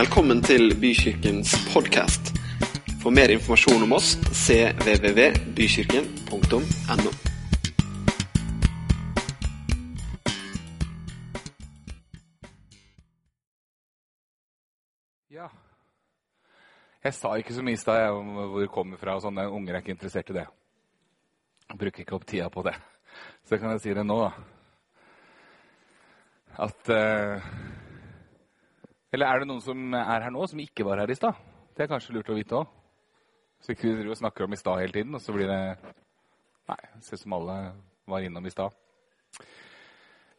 Velkommen til Bykirkens podkast. For mer informasjon om oss cvvvbykirken.no. Ja. Jeg sa ikke så mye i stad om hvor jeg kommer fra. og sånn. Unger er ikke interessert i det. Jeg bruker ikke opp tida på det. Så kan jeg si det nå, da. At eh, Eller er det noen som er her nå, som ikke var her i stad? Det er kanskje lurt å vite òg. Så ikke vi driver og snakker om i stad hele tiden, og så blir det Nei, det ser ut som alle var innom i stad.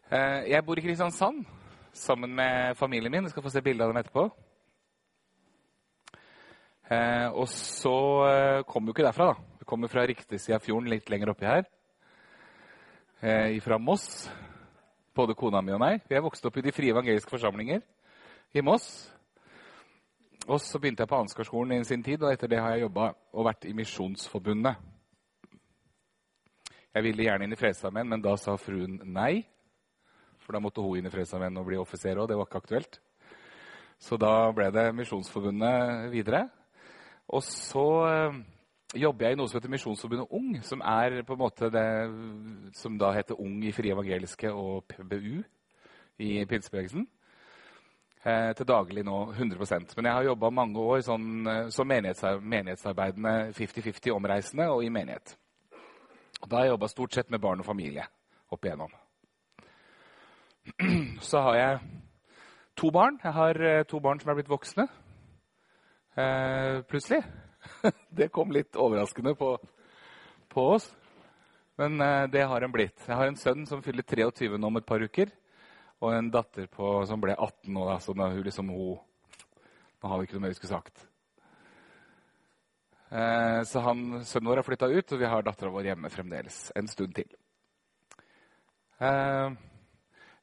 Eh, jeg bor i Kristiansand sammen med familien min. Jeg skal få se bilde av dem etterpå. Eh, og så eh, kommer jo ikke derfra, da. Vi kommer fra riktig side av fjorden, litt lenger oppi her. Fra Moss. Både kona mi og meg. Vi er vokst opp i de frie evangeliske forsamlinger i Moss. Og så begynte jeg på Ansgarskolen i sin tid, og etter det har jeg jobba og vært i Misjonsforbundet. Jeg ville gjerne inn i Frelsesarmeen, men da sa fruen nei. For da måtte hun inn i Frelsesarmeen og bli offiser òg. Det var ikke aktuelt. Så da ble det Misjonsforbundet videre. Og så øh, jobber jeg i noe som heter Misjonsforbundet Ung, som er på en måte det som da heter Ung i Frie Evangeliske og PBU i pinsebevegelsen. Eh, til daglig nå 100% Men jeg har jobba mange år sånn, som menighetsar menighetsarbeidende 50-50 omreisende og i menighet. Og da har jeg jobba stort sett med barn og familie opp igjennom. Så har jeg to barn. Jeg har to barn som er blitt voksne. Eh, plutselig. Det kom litt overraskende på, på oss. Men eh, det har en blitt. Jeg har en sønn som fyller 23 nå om et par uker. Og en datter på, som ble 18 nå. Da, så da hun liksom hun Nå har vi ikke noe mer vi skulle sagt. Eh, så han, sønnen vår har flytta ut, og vi har dattera vår hjemme fremdeles en stund til. Eh,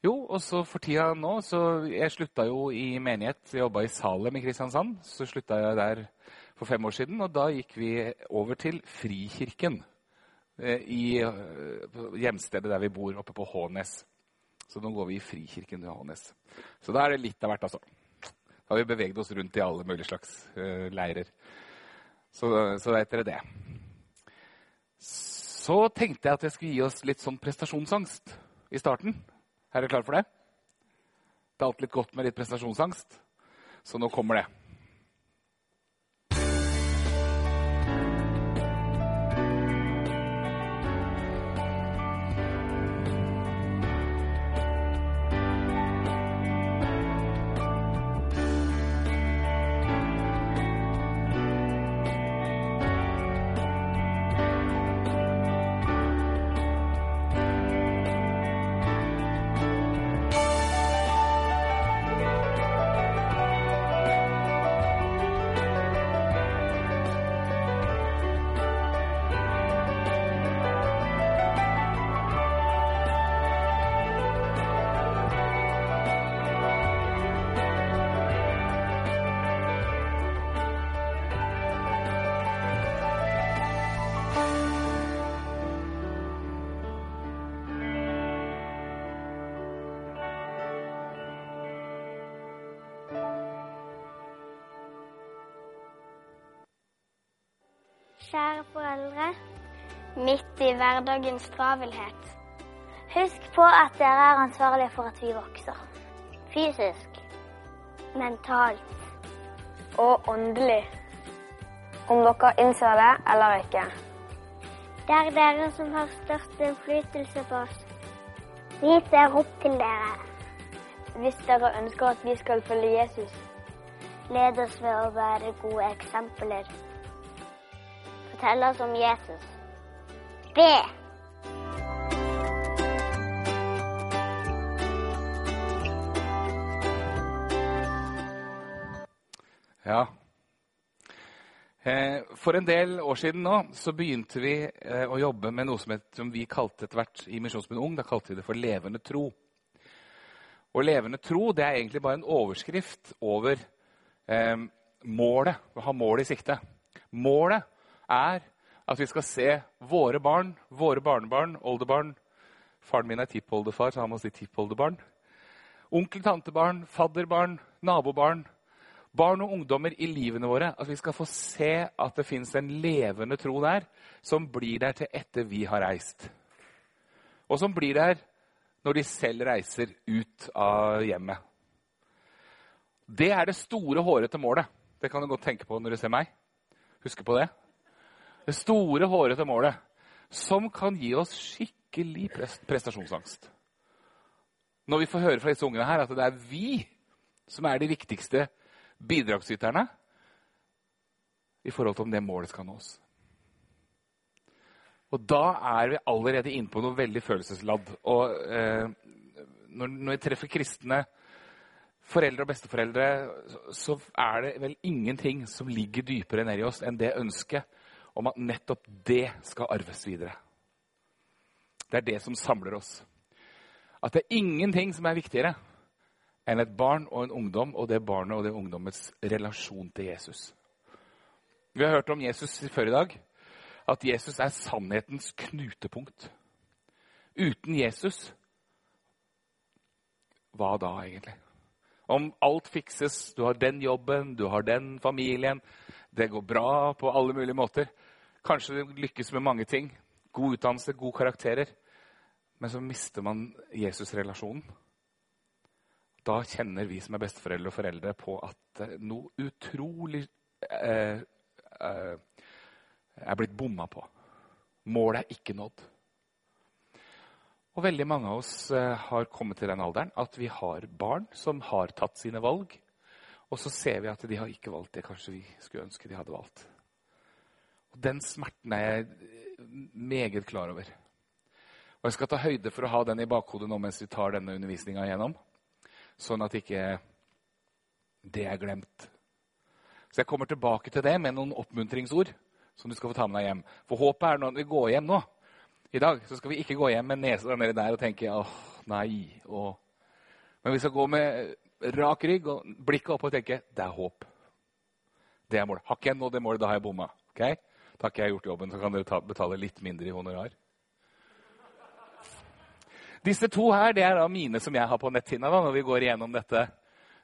jo, og så for tida nå så Jeg slutta jo i menighet. Jeg jobba i Salem i Kristiansand. Så slutta jeg der for fem år siden, og da gikk vi over til Frikirken. Eh, I eh, hjemstedet der vi bor, oppe på Hånes. Så nå går vi i Frikirken Johannes. Så da er det litt av hvert, altså. Da har vi beveget oss rundt i alle mulige slags uh, leirer. Så, så vet dere det. Så tenkte jeg at jeg skulle gi oss litt sånn prestasjonsangst i starten. Er dere klare for det? Det er alltid litt godt med litt prestasjonsangst. Så nå kommer det. Kjære foreldre, midt i hverdagens travelhet. Husk på at dere er ansvarlige for at vi vokser. Fysisk, mentalt og åndelig. Om dere innser det eller ikke. Det er dere som har størst innflytelse på oss. Vi ser opp til dere. Hvis dere ønsker at vi skal følge Jesus, led oss ved å være gode eksempler fortelle oss om Jesus. Be! Ja. Eh, for en del år siden nå så begynte vi eh, å jobbe med noe som, som vi kalte etter hvert i Misjonsbyen Ung. Da kalte vi det for levende tro. Og levende tro det er egentlig bare en overskrift over eh, målet. Å ha målet i sikte. Målet er at vi skal se våre barn, våre barnebarn, oldebarn Faren min er tippoldefar, så han må si tippoldebarn. Onkel, tantebarn, fadderbarn, nabobarn barn og ungdommer i livene våre. At vi skal få se at det fins en levende tro der, som blir der til etter vi har reist. Og som blir der når de selv reiser ut av hjemmet. Det er det store, hårete målet. Det kan du godt tenke på når du ser meg. Husk på det. Det store, hårete målet som kan gi oss skikkelig prestasjonsangst. Når vi får høre fra disse ungene her at det er vi som er de viktigste bidragsyterne i forhold til om det målet skal nås. Og da er vi allerede inne på noe veldig følelsesladd. Og eh, når, når vi treffer kristne foreldre og besteforeldre, så er det vel ingenting som ligger dypere nedi oss enn det ønsket om at nettopp det skal arves videre. Det er det som samler oss. At det er ingenting som er viktigere enn et barn og en ungdom og det barnet og det ungdommets relasjon til Jesus. Vi har hørt om Jesus før i dag, at Jesus er sannhetens knutepunkt. Uten Jesus, hva da egentlig? Om alt fikses, du har den jobben, du har den familien, det går bra på alle mulige måter. Kanskje du lykkes med mange ting. God utdannelse, gode karakterer. Men så mister man Jesus-relasjonen. Da kjenner vi som er besteforeldre og foreldre, på at noe utrolig eh, eh, er blitt bomma på. Målet er ikke nådd. Og veldig mange av oss eh, har kommet til den alderen at vi har barn som har tatt sine valg. Og så ser vi at de har ikke valgt det kanskje vi skulle ønske de hadde valgt. Og Den smerten er jeg meget klar over. Og jeg skal ta høyde for å ha den i bakhodet nå mens vi tar denne undervisninga igjennom. Sånn at ikke det er glemt. Så jeg kommer tilbake til det med noen oppmuntringsord som du skal få ta med deg hjem. For håpet er når vi går hjem nå, i dag, så skal vi ikke gå hjem med nesa nedi der og tenke åh, nei. Åh. Men vi skal gå med rak rygg og blikket opp og tenke det er håp. Det er målet. Har ikke jeg nådd det målet, da har jeg bomma. Okay? Da har ikke jeg gjort jobben, så kan dere ta, betale litt mindre i honorar. Disse to her det er da mine som jeg har på netthinna når vi går igjennom dette,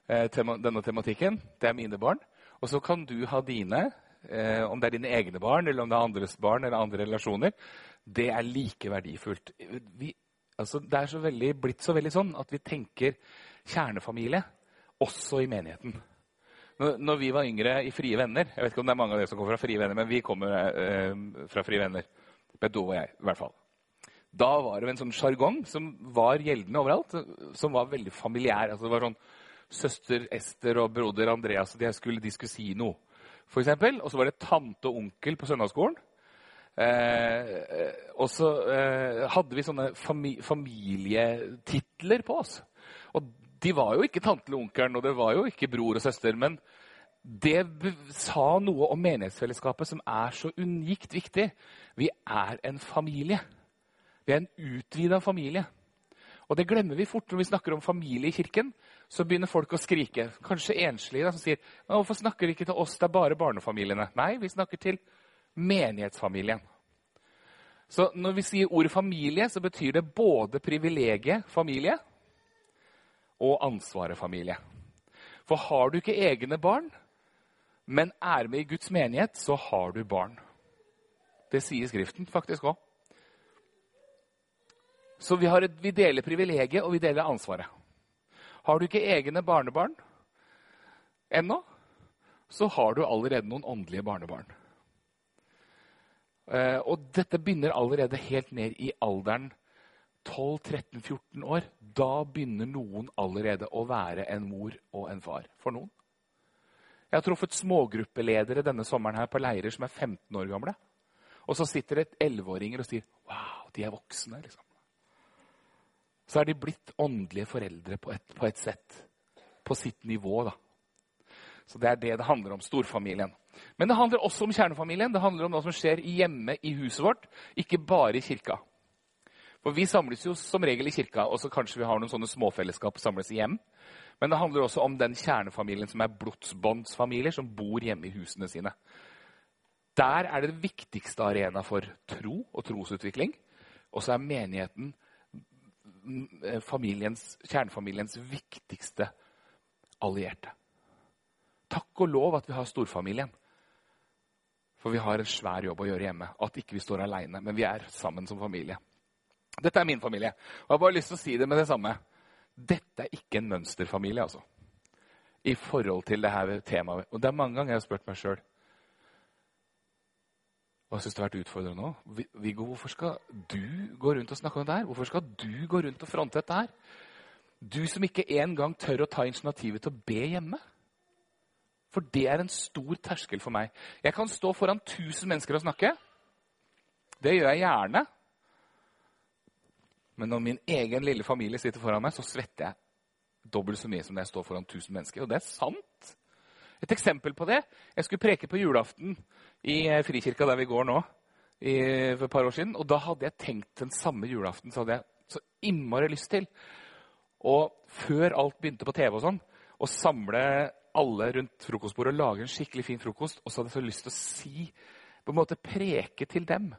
eh, denne tematikken. Det er mine barn. Og så kan du ha dine, eh, om det er dine egne barn eller om det er andres barn eller andre relasjoner. Det er like verdifullt. Vi, altså, det er så veldig, blitt så veldig sånn at vi tenker kjernefamilie også i menigheten. Når, vi var yngre i Frie Venner Jeg vet ikke om det er mange av dere som kommer fra Frie Venner, men vi kommer eh, fra Frie Venner. Bedo og jeg, i hvert fall. Da var det en sånn sjargong som var gjeldende overalt, som var veldig familiær. Altså, det var sånn Søster Ester og broder Andreas de skulle, de skulle si noe, f.eks. Og så var det tante og onkel på søndagsskolen. Eh, og så eh, hadde vi sånne fami familietitler på oss. Og de var jo ikke tante eller onkelen, og det var jo ikke bror og søster. Men det sa noe om menighetsfellesskapet som er så unikt viktig. Vi er en familie. Vi er en utvida familie. Og det glemmer vi fort når vi snakker om familie i kirken. Så begynner folk å skrike. Kanskje enslige som sier hvorfor snakker de ikke til oss, det er bare barnefamiliene. Nei, vi snakker til menighetsfamilien. Så når vi sier ordet familie, så betyr det både privilegiet familie og ansvaret familie. For har du ikke egne barn, men er med i Guds menighet, så har du barn. Det sier Skriften faktisk òg. Så vi, et, vi, deler privilegiet, og vi deler ansvaret. Har du ikke egne barnebarn ennå, så har du allerede noen åndelige barnebarn. Eh, og dette begynner allerede helt ned i alderen 12-13-14 år. Da begynner noen allerede å være en mor og en far for noen. Jeg har truffet smågruppeledere denne sommeren her på leirer som er 15 år gamle. Og så sitter det 11-åringer og sier 'Wow, de er voksne'. liksom. Så er de blitt åndelige foreldre på et, på et sett. På sitt nivå, da. Så det er det det handler om. Storfamilien. Men det handler også om kjernefamilien. Det handler om noe som skjer hjemme i huset vårt, ikke bare i kirka. For Vi samles jo som regel i kirka, og så kanskje vi har noen sånne småfellesskap samles i hjem. Men det handler også om den kjernefamilien som er blodsbåndsfamilier, som bor hjemme i husene sine. Der er det den viktigste arena for tro og trosutvikling. Og så er menigheten familiens, kjernefamiliens viktigste allierte. Takk og lov at vi har storfamilien. For vi har en svær jobb å gjøre hjemme. At ikke vi står aleine, men vi er sammen som familie. Dette er min familie. Og jeg har bare lyst til å si det med det samme. Dette er ikke en mønsterfamilie, altså. I forhold til det her temaet. Og det er mange ganger jeg har spurt meg sjøl og jeg syns det har vært utfordrende òg. Viggo, hvorfor skal du gå rundt og snakke om det her? Hvorfor skal du gå rundt og fronte dette her? Du som ikke engang tør å ta initiativet til å be hjemme. For det er en stor terskel for meg. Jeg kan stå foran 1000 mennesker og snakke. Det gjør jeg gjerne. Men når min egen lille familie sitter foran meg, så svetter jeg dobbelt så mye som når jeg står foran 1000 mennesker. Og det er sant. Et eksempel på det Jeg skulle preke på julaften i eh, Frikirka der vi går nå, i, for et par år siden. Og da hadde jeg tenkt den samme julaften så hadde jeg så innmari lyst til og før alt begynte på TV, og sånn, å samle alle rundt frokostbordet og lage en skikkelig fin frokost. Og så hadde jeg så lyst til å si, på en måte preke til dem.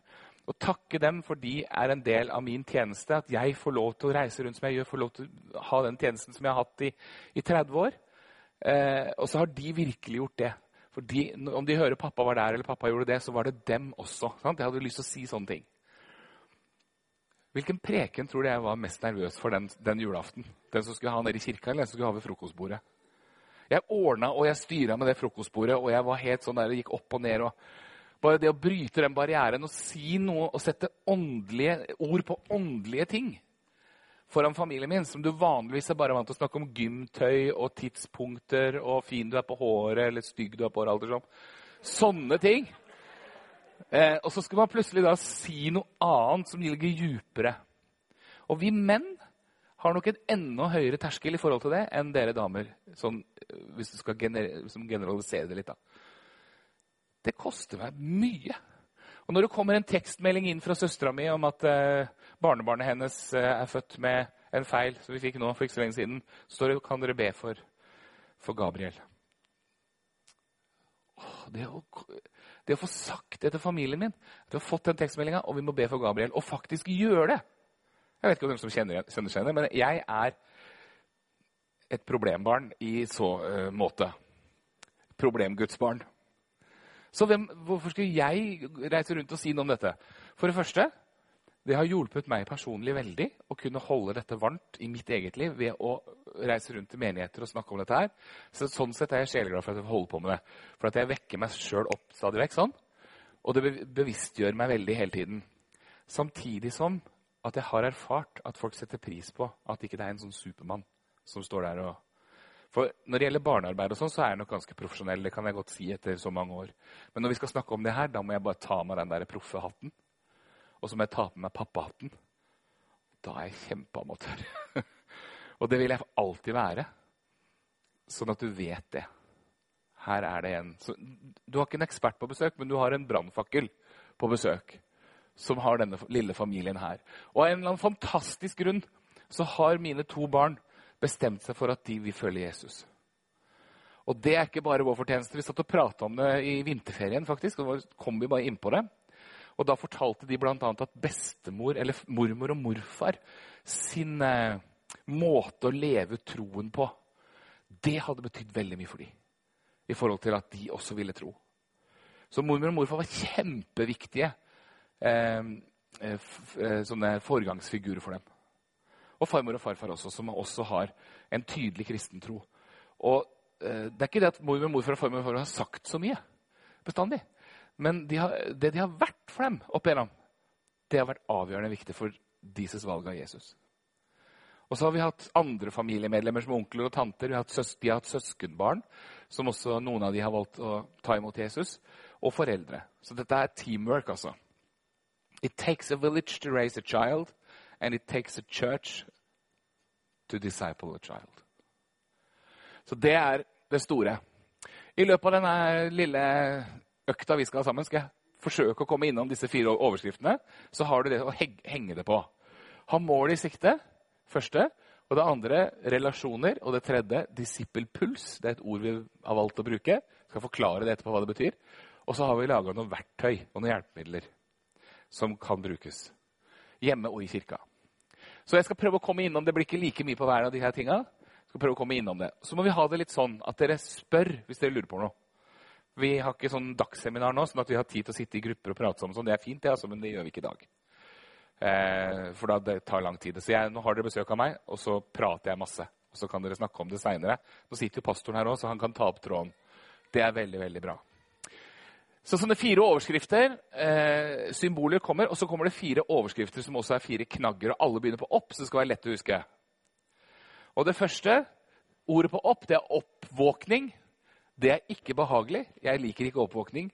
Og takke dem for de er en del av min tjeneste. At jeg får lov til å reise rundt som jeg gjør, får lov til å ha den tjenesten som jeg har hatt i, i 30 år. Eh, og så har de virkelig gjort det. For de, om de hører pappa var der eller pappa gjorde det, så var det dem også. Sant? Jeg hadde lyst til å si sånne ting. Hvilken preken tror du jeg var mest nervøs for den, den julaften? Den som skulle ha nede i kirka, eller den som skulle ha ved frokostbordet? Jeg ordna og jeg styra med det frokostbordet, og jeg var helt sånn der, gikk opp og ned. og Bare det å bryte den barrieren og si noe og sette ord på åndelige ting foran familien min, som du vanligvis er bare vant til å snakke om gymtøy og tidspunkter og fin du er på håret eller stygg du er på håret. Alder, sånn. Sånne ting. Eh, og så skal man plutselig da si noe annet som ligger djupere. Og vi menn har nok en enda høyere terskel i forhold til det enn dere damer. Sånn, eh, hvis du skal gener generalisere det litt, da. Det koster meg mye. Og når det kommer en tekstmelding inn fra søstera mi om at eh, barnebarnet hennes eh, er født med en feil som vi fikk nå for ikke så lenge siden, så kan dere be for, for Gabriel. Åh, det, å, det, å, få sagt det til familien min, at vi har fått den tekstmeldinga, og vi må be for Gabriel, og faktisk gjøre det Jeg vet ikke om noen som kjenner, kjenner seg igjen, men jeg er et problembarn i så uh, måte. Problemgudsbarn. Så hvem, hvorfor skulle jeg reise rundt og si noe om dette? For det første, det har hjulpet meg personlig veldig å kunne holde dette varmt i mitt eget liv ved å reise rundt til menigheter og snakke om dette her. Så sånn sett er jeg sjeleglad for at jeg holder på med det. For at jeg vekker meg sjøl opp stadig vekk sånn. Og det bevisstgjør meg veldig hele tiden. Samtidig som at jeg har erfart at folk setter pris på at ikke det er en sånn Supermann som står der og for Når det gjelder barnearbeid, og sånn, så er jeg nok ganske profesjonell. det kan jeg godt si etter så mange år. Men når vi skal snakke om det her, da må jeg bare ta meg den der proffe hatten. Og så må jeg ta på meg pappahatten. Da er jeg kjempeamatør. og det vil jeg alltid være. Sånn at du vet det. Her er det en så, Du har ikke en ekspert på besøk, men du har en brannfakkel på besøk. Som har denne lille familien her. Og av en eller annen fantastisk grunn så har mine to barn bestemt seg for at de vil følge Jesus. Og det er ikke bare vår fortjeneste. Vi satt og prata om det i vinterferien, faktisk, og da kom vi bare inn på det. Og da fortalte de bl.a. at bestemor, eller mormor og morfar sin eh, måte å leve troen på, det hadde betydd veldig mye for dem. I forhold til at de også ville tro. Så mormor og morfar var kjempeviktige eh, eh, eh sånne foregangsfigurer for dem. Og farmor og farfar også, som også har en tydelig kristen tro. Og eh, Det er ikke det at mor, morfar og farmor og farfar har sagt så mye bestandig. Men de har, det de har vært for dem opp igjennom, det har vært avgjørende viktig for deres valg av Jesus. Og så har vi hatt andre familiemedlemmer som onkler og tanter. Vi har hatt søs, de har hatt søskenbarn, som også noen av de har valgt å ta imot Jesus. Og foreldre. Så dette er teamwork, altså. It takes a village to raise a child. And it takes a church to disciple a child. Så det er det store. I løpet av denne lille økta vi skal ha sammen, skal jeg forsøke å komme innom disse fire overskriftene. Så har du det å henge det på. Ha mål i sikte, første. Og det andre relasjoner. Og det tredje disippelpuls. Det er et ord vi har valgt å bruke. Jeg skal forklare det etterpå hva det betyr. Og så har vi laga noen verktøy og noen hjelpemidler som kan brukes hjemme og i kirka. Så jeg skal prøve å komme innom det blir ikke like mye på hver av de her tinga. Skal prøve å komme innom det. Så må vi ha det litt sånn at dere spør hvis dere lurer på noe. Vi har ikke sånn dagsseminar nå, sånn at vi har tid til å sitte i grupper og prate sammen. Sånn. Det er fint, det, altså, men det gjør vi ikke i dag. Eh, for da det tar lang tid. Så jeg, nå har dere besøk av meg, og så prater jeg masse. Og så kan dere snakke om det seinere. Nå sitter jo pastoren her òg, så han kan ta opp tråden. Det er veldig, veldig bra. Så sånne fire overskrifter, eh, symboler, kommer. Og så kommer det fire overskrifter som også er fire knagger. Og alle begynner på opp, så det skal være lett å huske. Og det første, ordet på opp, det er oppvåkning. Det er ikke behagelig. Jeg liker ikke oppvåkning.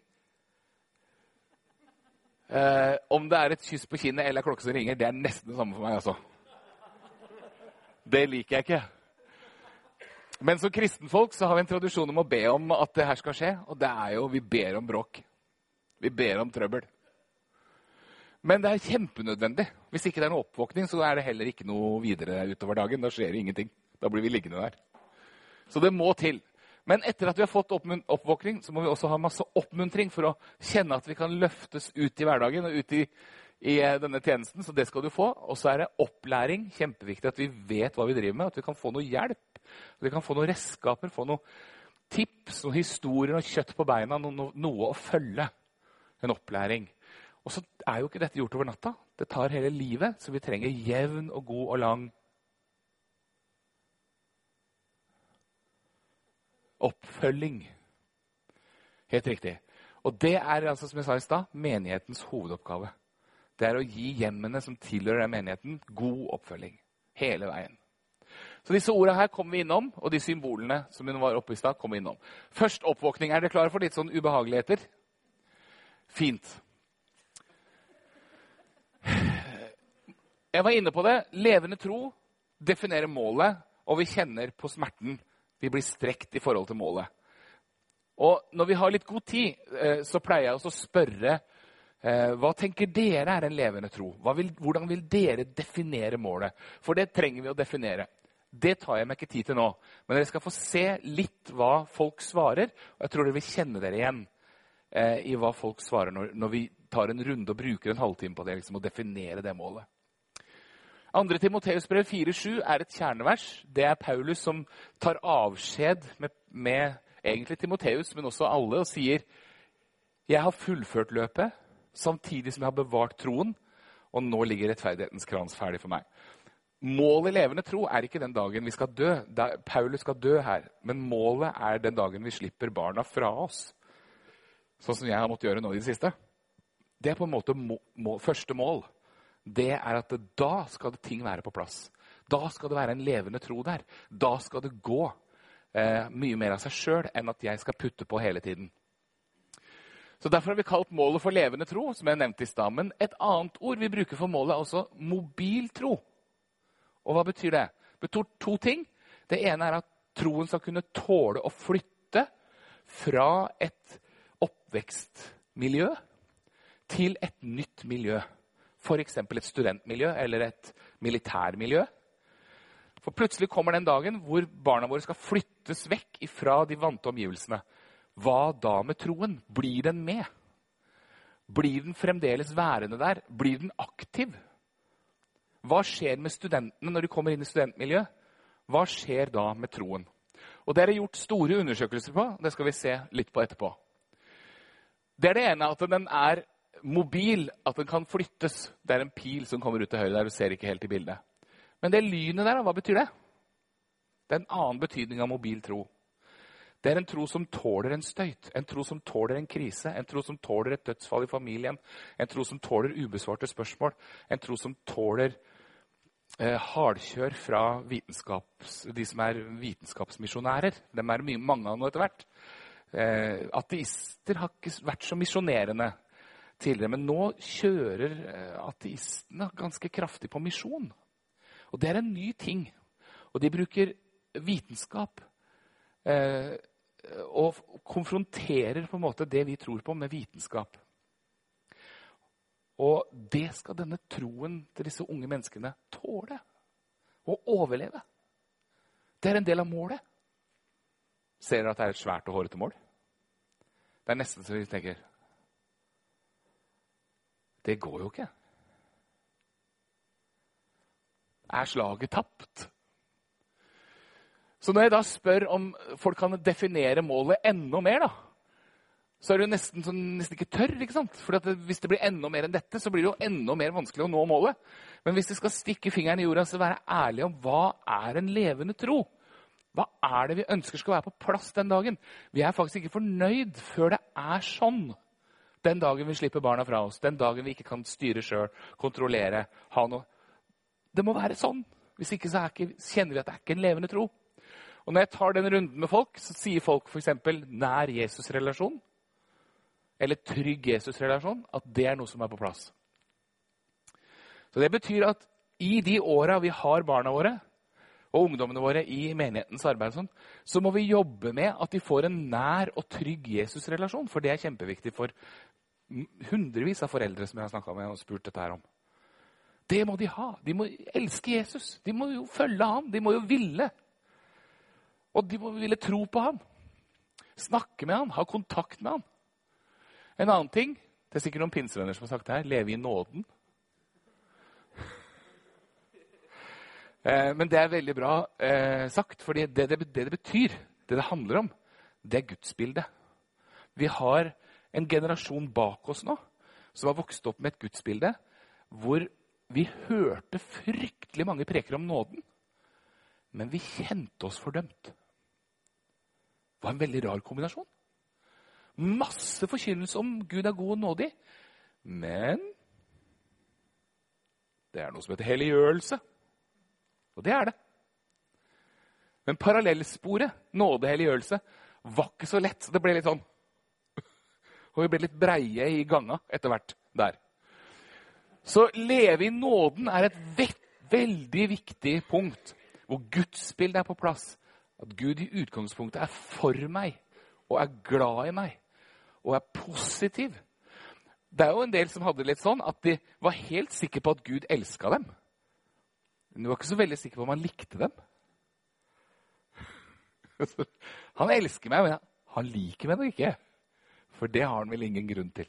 Eh, om det er et kyss på kinnet eller klokke som ringer, det er nesten det samme for meg. altså. Det liker jeg ikke. Men som kristenfolk så har vi en tradisjon om å be om at det her skal skje. Og det er jo vi ber om bråk. Vi ber om trøbbel. Men det er kjempenødvendig. Hvis ikke det er noe oppvåkning, så er det heller ikke noe videre utover dagen. Da skjer det ingenting. Da blir vi liggende der. Så det må til. Men etter at vi har fått oppvåkning, så må vi også ha masse oppmuntring for å kjenne at vi kan løftes ut i hverdagen og ut i, i eh, denne tjenesten. Så det skal du få. Og så er det opplæring. Kjempeviktig at vi vet hva vi driver med. At vi kan få noe hjelp. At vi kan få noen redskaper, få noen tips, noen historier, noe kjøtt på beina. Noe, noe å følge. En opplæring. Og så er jo ikke dette gjort over natta. Det tar hele livet, så vi trenger jevn og god og lang Oppfølging. Helt riktig. Og det er altså, som jeg sa i stad, menighetens hovedoppgave. Det er å gi hjemmene som tilhører den menigheten, god oppfølging. Hele veien. Så disse ordene her kommer vi innom, og de symbolene som hun var oppe i stad, kommer vi innom. Først oppvåkning. Er dere klare for litt sånn ubehageligheter? Fint. Jeg var inne på det. Levende tro definerer målet, og vi kjenner på smerten vi blir strekt i forhold til målet. Og når vi har litt god tid, eh, så pleier jeg også å spørre eh, hva tenker dere er en levende tro? Vil, hvordan vil dere definere målet? For det trenger vi å definere. Det tar jeg meg ikke tid til nå. Men dere skal få se litt hva folk svarer. Og jeg tror dere vil kjenne dere igjen eh, i hva folk svarer når, når, vi tar en runde og bruker en halvtime på det, liksom, å definere det målet. 2. Timoteus brev 4,7 er et kjernevers. Det er Paulus som tar avskjed med, med egentlig Timoteus, men også alle, og sier jeg har fullført løpet samtidig som jeg har bevart troen, og nå ligger rettferdighetens krans ferdig for meg. Målet i levende tro er ikke den dagen vi skal dø. Paulus skal dø her. Men målet er den dagen vi slipper barna fra oss. Sånn som jeg har måttet gjøre nå i det siste. Det er på en måte må, må, første mål det er at da skal ting være på plass. Da skal det være en levende tro der. Da skal det gå eh, mye mer av seg sjøl enn at jeg skal putte på hele tiden. Så Derfor har vi kalt målet for levende tro, som jeg nevnte i stammen. Et annet ord vi bruker for målet, er også mobil tro. Og hva betyr det? Det betyr to ting. Det ene er at troen skal kunne tåle å flytte fra et oppvekstmiljø til et nytt miljø f.eks. et studentmiljø eller et militærmiljø. For plutselig kommer den dagen hvor barna våre skal flyttes vekk fra de vante omgivelsene. Hva da med troen? Blir den med? Blir den fremdeles værende der? Blir den aktiv? Hva skjer med studentene når de kommer inn i studentmiljøet? Hva skjer da med troen? Og Det er gjort store undersøkelser på. Det skal vi se litt på etterpå. Det er det ene at den er mobil at den kan flyttes. Det er en pil som kommer ut til høyre der. Du ser ikke helt i bildet. Men det lynet der, hva betyr det? Det er en annen betydning av mobil tro. Det er en tro som tåler en støyt, en tro som tåler en krise, en tro som tåler et dødsfall i familien, en tro som tåler ubesvarte spørsmål, en tro som tåler hardkjør fra de som er vitenskapsmisjonærer. Dem er det mange av nå etter hvert. Eh, ateister har ikke vært så misjonerende tidligere. Men nå kjører eh, ateistene ganske kraftig på misjon. Og det er en ny ting. Og de bruker vitenskap. Eh, og konfronterer på en måte det vi tror på, med vitenskap. Og det skal denne troen til disse unge menneskene tåle. Og overleve. Det er en del av målet. Ser dere at det er et svært og hårete mål? Det er nesten så vi tenker det går jo ikke. Er slaget tapt? Så når jeg da spør om folk kan definere målet enda mer, da, så er jo nesten, sånn, nesten ikke tørr. ikke sant? For hvis det blir enda mer enn dette, så blir det jo enda mer vanskelig å nå målet. Men hvis vi skal stikke fingeren i jorda og være ærlig om hva er en levende tro, hva er det vi ønsker skal være på plass den dagen? Vi er faktisk ikke fornøyd før det er sånn. Den dagen vi slipper barna fra oss, den dagen vi ikke kan styre sjøl, kontrollere, ha noe. Det må være sånn. Hvis ikke så ikke, kjenner vi at det er ikke en levende tro. Og Når jeg tar den runden med folk, så sier folk f.eks. nær Jesus-relasjon eller trygg Jesus-relasjon, at det er noe som er på plass. Så Det betyr at i de åra vi har barna våre og ungdommene våre i menighetens arbeid, så må vi jobbe med at de får en nær og trygg Jesus-relasjon. For det er kjempeviktig for hundrevis av foreldre som jeg har snakka med og spurt dette her om. Det må de ha. De må elske Jesus. De må jo følge ham. De må jo ville. Og de må ville tro på ham. Snakke med ham, ha kontakt med ham. En annen ting Det er sikkert noen pinsevenner som har sagt det her. Leve i nåden. Eh, men det er veldig bra eh, sagt, for det, det, det, betyr, det det handler om, det er gudsbildet. Vi har en generasjon bak oss nå som har vokst opp med et gudsbilde hvor vi hørte fryktelig mange preker om nåden, men vi kjente oss fordømt. Det var en veldig rar kombinasjon. Masse forkynnelse om Gud er god og nådig. Men det er noe som heter helliggjørelse. Og det er det. Men parallellsporet, nåde, helliggjørelse, var ikke så lett. Så det ble litt sånn Og vi ble litt breie i ganga etter hvert der. Så leve i nåden er et veldig viktig punkt. Hvor gudsbildet er på plass. At Gud i utgangspunktet er for meg og er glad i meg og er positiv. Det er jo en del som hadde litt sånn at de var helt sikre på at Gud elska dem. Men de var ikke så veldig sikre på om han likte dem. Han elsker meg, men han liker meg nok ikke. For det har han vel ingen grunn til.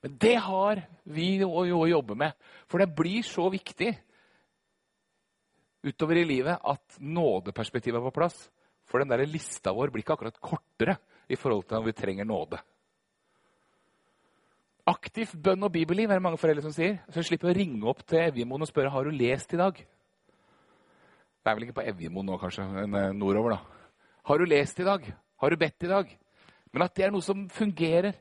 Men det har vi å jobbe med. For det blir så viktig utover i livet at nådeperspektivet er på plass. For den der lista vår blir ikke akkurat kortere i forhold til om vi trenger nåde. Aktivt bønn og bibelliv er det mange foreldre som sier. Så slipper å ringe opp til Evjemoen og spørre har du lest i dag. Det er vel ikke på Evjemoen nå, kanskje, men eh, nordover. da. Har du lest i dag? Har du bedt i dag? Men at det er noe som fungerer.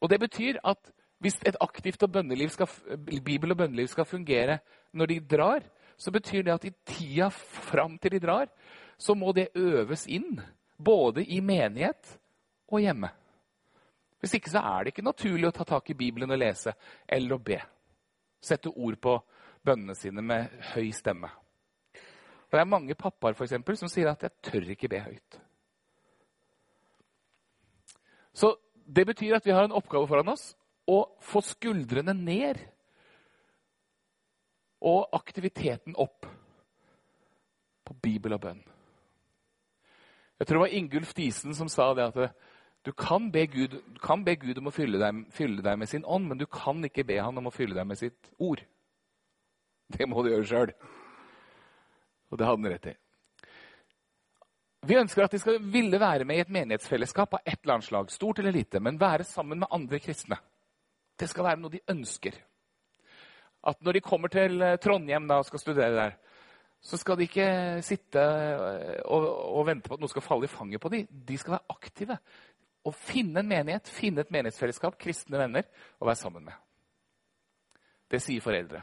Og det betyr at hvis et aktivt og skal, bibel- og bønneliv skal fungere når de drar, så betyr det at i tida fram til de drar, så må det øves inn. Både i menighet og hjemme. Hvis ikke så er det ikke naturlig å ta tak i Bibelen og lese eller å be. Sette ord på bønnene sine med høy stemme. Og Det er mange pappaer for eksempel, som sier at 'jeg tør ikke be høyt'. Så Det betyr at vi har en oppgave foran oss å få skuldrene ned og aktiviteten opp på Bibel og bønn. Jeg tror det var Ingulf Disen som sa det at du kan Gud, kan be Gud om å fylle deg, fylle deg, med sin ånd, men du kan ikke be han om å fylle deg med sitt ord. Det må du gjøre sjøl. Og det hadde han rett i. Vi ønsker at de skal ville være med i et menighetsfellesskap av et eller annet slag. Stort eller lite, men være sammen med andre kristne. Det skal være noe de ønsker. At når de kommer til Trondheim da, og skal studere der, så skal de ikke sitte eh, og, og, vente på at noe skal falle i fanget på dem. De skal være aktive. Og finne en menighet, finne et menighetsfellesskap, kristne venner, å være sammen med. Det sier foreldre.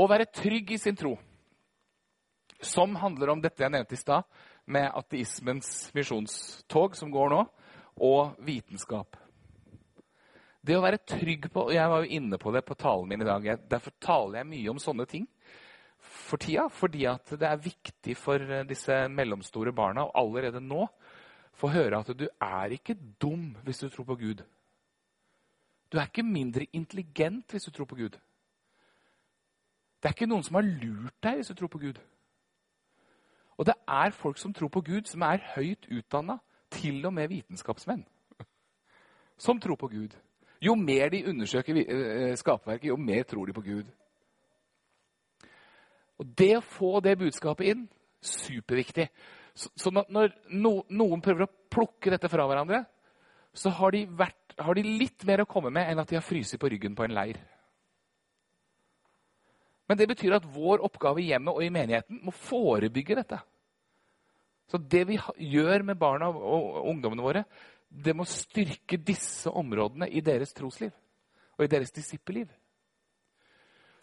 Å være trygg i sin tro, som handler om dette jeg nevnte i stad, med ateismens misjonstog som går nå, og vitenskap. Det å være trygg på og Jeg var jo inne på det på talen min i dag. Derfor taler jeg mye om sånne ting for tida, fordi at det er viktig for disse mellomstore barna og allerede nå få høre at du er ikke dum hvis du tror på Gud. Du er ikke mindre intelligent hvis du tror på Gud. Det er ikke noen som har lurt deg hvis du tror på Gud. Og det er folk som tror på Gud, som er høyt utdanna, til og med vitenskapsmenn, som tror på Gud. Jo mer de undersøker skaperverket, jo mer tror de på Gud. Og det å få det budskapet inn superviktig. Så, så når no, noen prøver å plukke dette fra hverandre, så har de, vært, har de litt mer å komme med enn at de har fryst på ryggen på en leir. Men det betyr at vår oppgave i hjemmet og i menigheten må forebygge dette. Så det vi gjør med barna og ungdommene våre, det må styrke disse områdene i deres trosliv og i deres disippelliv.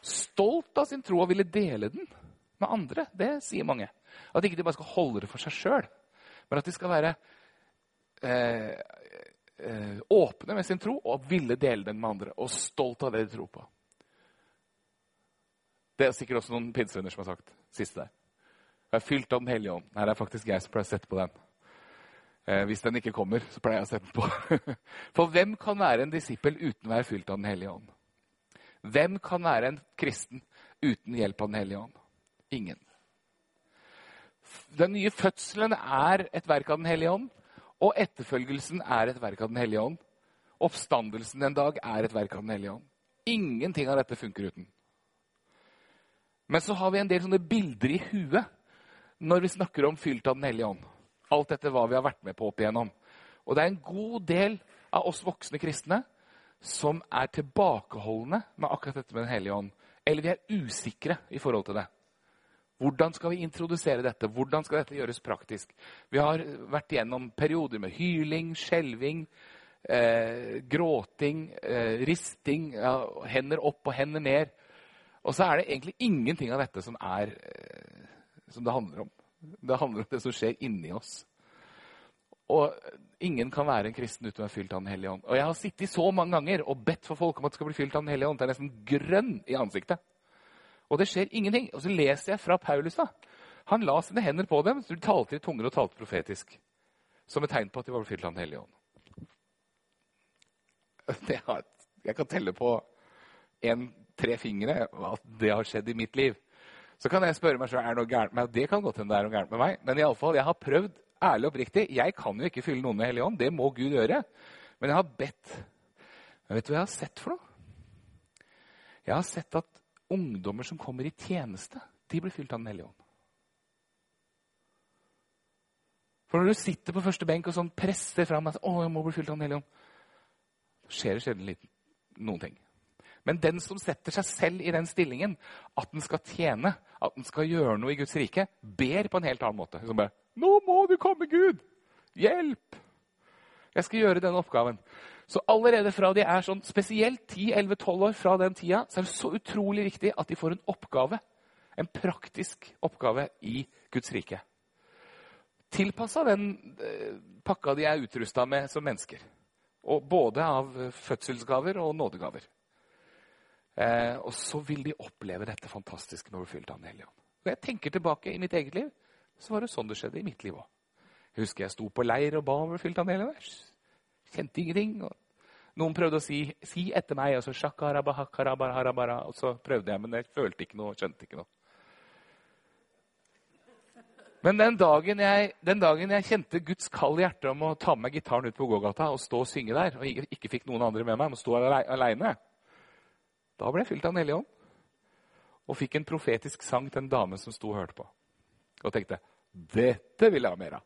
Stolt av sin tro og ville dele den med andre, det sier mange. At ikke de bare skal holde det for seg sjøl, men at de skal være eh, eh, åpne med sin tro og ville dele den med andre. Og stolt av det de tror på. Det er sikkert også noen pinsevenner som har sagt siste der. Jeg er fylt av Den hellige ånd. Her er faktisk jeg som pleier å sette på den. Eh, hvis den ikke kommer, så pleier jeg å sette den på. For hvem kan være en disippel uten å være fylt av Den hellige ånd? Hvem kan være en kristen uten hjelp av Den hellige ånd? Ingen. Den nye fødselen er et verk av Den hellige ånd, og etterfølgelsen er et verk av Den hellige ånd. Oppstandelsen en dag er et verk av Den hellige ånd. Ingenting av dette funker uten. Men så har vi en del sånne bilder i huet når vi snakker om fylt av Den hellige ånd. Alt dette hva vi har vært med på opp igjennom. Og det er en god del av oss voksne kristne som er tilbakeholdne med akkurat dette med Den hellige ånd. Eller vi er usikre i forhold til det. Hvordan skal vi introdusere dette? Hvordan skal dette gjøres praktisk? Vi har vært igjennom perioder med hyling, skjelving, eh, gråting, eh, risting, ja, hender opp og hender ned. Og så er det egentlig ingenting av dette som, er, eh, som det handler om. Det handler om det som skjer inni oss. Og ingen kan være en kristen uten å være fylt av Den hellige ånd. Og jeg har sittet så mange ganger og bedt for folk om at de skal bli fylt av Den hellige ånd. Det er nesten grønn i ansiktet. Og det skjer ingenting. Og så leser jeg fra Paulus. da. Han la sine hender på dem, så de talte i tunger og talte profetisk. Som et tegn på at de var fylt av Den hellige ånd. Har, jeg kan telle på en tre fingre at det har skjedd i mitt liv. Så kan jeg spørre meg sjøl er det noe gærent med meg. Det kan godt hende det er noe gærent med meg. Men i alle fall, jeg har prøvd ærlig og oppriktig. Jeg kan jo ikke fylle noen med Hellig Ånd. Det må Gud gjøre. Men jeg har bedt. Men vet du hva jeg har sett for noe? Jeg har sett at ungdommer som kommer i tjeneste, de blir fylt av Den hellige ånd. For når du sitter på første benk og sånn presser fram at, å, jeg må bli fylt av Den hellige ånd, skjer det sjelden noen ting. Men den som setter seg selv i den stillingen, at den skal tjene, at den skal gjøre noe i Guds rike, ber på en helt annen måte. Som bare 'Nå må du komme, Gud! Hjelp!' Jeg skal gjøre denne oppgaven. Så allerede fra de er sånn spesielt 10-11-12 år fra den tida, så er det så utrolig viktig at de får en oppgave. En praktisk oppgave i Guds rike. Tilpassa den eh, pakka de er utrusta med som mennesker. Og både av fødselsgaver og nådegaver. Eh, og så vil de oppleve dette fantastiske når du fylt av Den hellige ånd. Når jeg tenker tilbake i mitt eget liv, så var det sånn det skjedde i mitt liv òg. Jeg husker jeg sto på leir og ba om å bli fylt av Den hellige ånd. Kjente ingenting. og noen prøvde å si 'si etter meg', og så og så prøvde jeg, men jeg følte ikke noe, skjønte ikke noe. Men den dagen, jeg, den dagen jeg kjente Guds kall i hjertet om å ta med meg gitaren ut på gågata og stå og synge der, og ikke fikk noen andre med meg, men stå aleine, da ble jeg fylt av Den hellige ånd. Og fikk en profetisk sang til en dame som sto og hørte på. Og tenkte dette vil jeg ha mer av.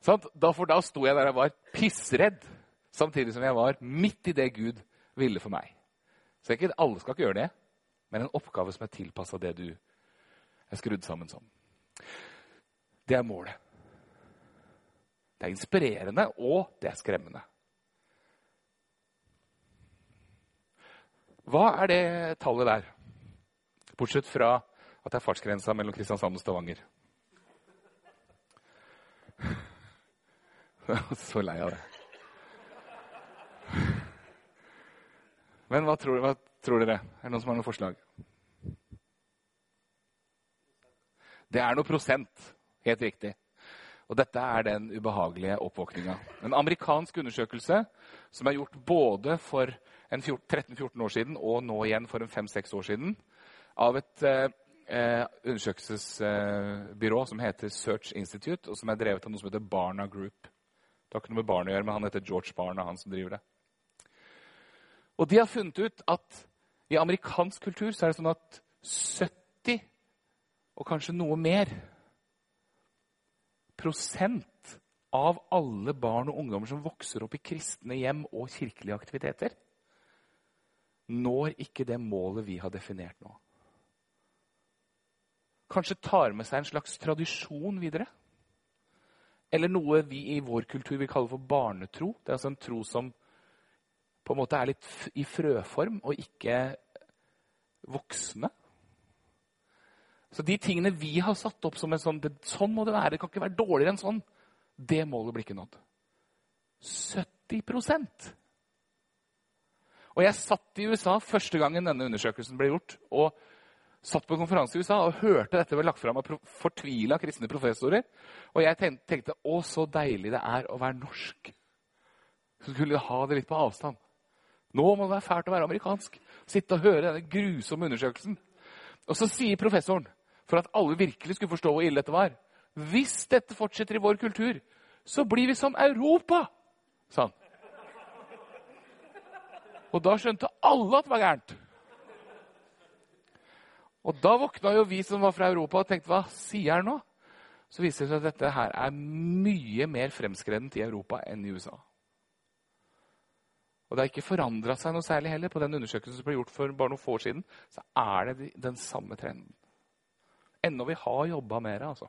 For da sto jeg der jeg var pissredd, samtidig som jeg var midt i det Gud ville for meg. Så ikke, alle skal ikke gjøre det, men en oppgave som er tilpassa det du er skrudd sammen som. Det er målet. Det er inspirerende, og det er skremmende. Hva er det tallet der? Bortsett fra at det er fartsgrensa mellom Kristiansand og Stavanger. Så lei av det. Men hva tror, hva tror, dere? Er det noen som har noen forslag? Det er noe prosent. Helt riktig. Og dette er den ubehagelige oppvåkninga. En amerikansk undersøkelse som er gjort både for 13-14 år siden og nå igjen for en 5-6 år siden, av et eh, eh, undersøkelsesbyrå som heter Search Institute, og som er drevet av noe som heter Barna Group. Det har ikke noe med barn å gjøre, men han heter George Barna, han som driver det. Og de har funnet ut at i amerikansk kultur så er det sånn at 70, og kanskje noe mer, prosent av alle barn og ungdommer som vokser opp i kristne hjem og kirkelige aktiviteter, når ikke det målet vi har definert nå. Kanskje tar med seg en slags tradisjon videre. Eller noe vi i vår kultur vil kalle for barnetro. Det er altså en tro som på en måte er litt i frøform og ikke voksne. Så de tingene vi har satt opp som en sånn Sånn må det være. Det kan ikke være dårligere enn sånn. Det målet blir ikke nådd. 70% Og jeg satt i USA første gangen denne undersøkelsen ble gjort. og satt på en konferanse i USA og hørte dette ble lagt fram av fortvila kristne professorer. Og jeg tenkte å, så deilig det er å være norsk. Så skulle ha det litt på avstand. Nå må det være fælt å være amerikansk. Sitte og høre denne grusomme undersøkelsen. Og så sier professoren, for at alle virkelig skulle forstå hvor ille dette var Hvis dette fortsetter i vår kultur, så blir vi som Europa, sa han. Og da skjønte alle at det var gærent. Og da våkna jo vi som var fra Europa og tenkte hva sier han nå? Så viser det seg at dette her er mye mer fremskredent i Europa enn i USA. Og det har ikke forandra seg noe særlig heller. På den undersøkelsen som ble gjort for bare noen få år siden, så er det den samme trenden. Ennå vi har jobba mer, altså.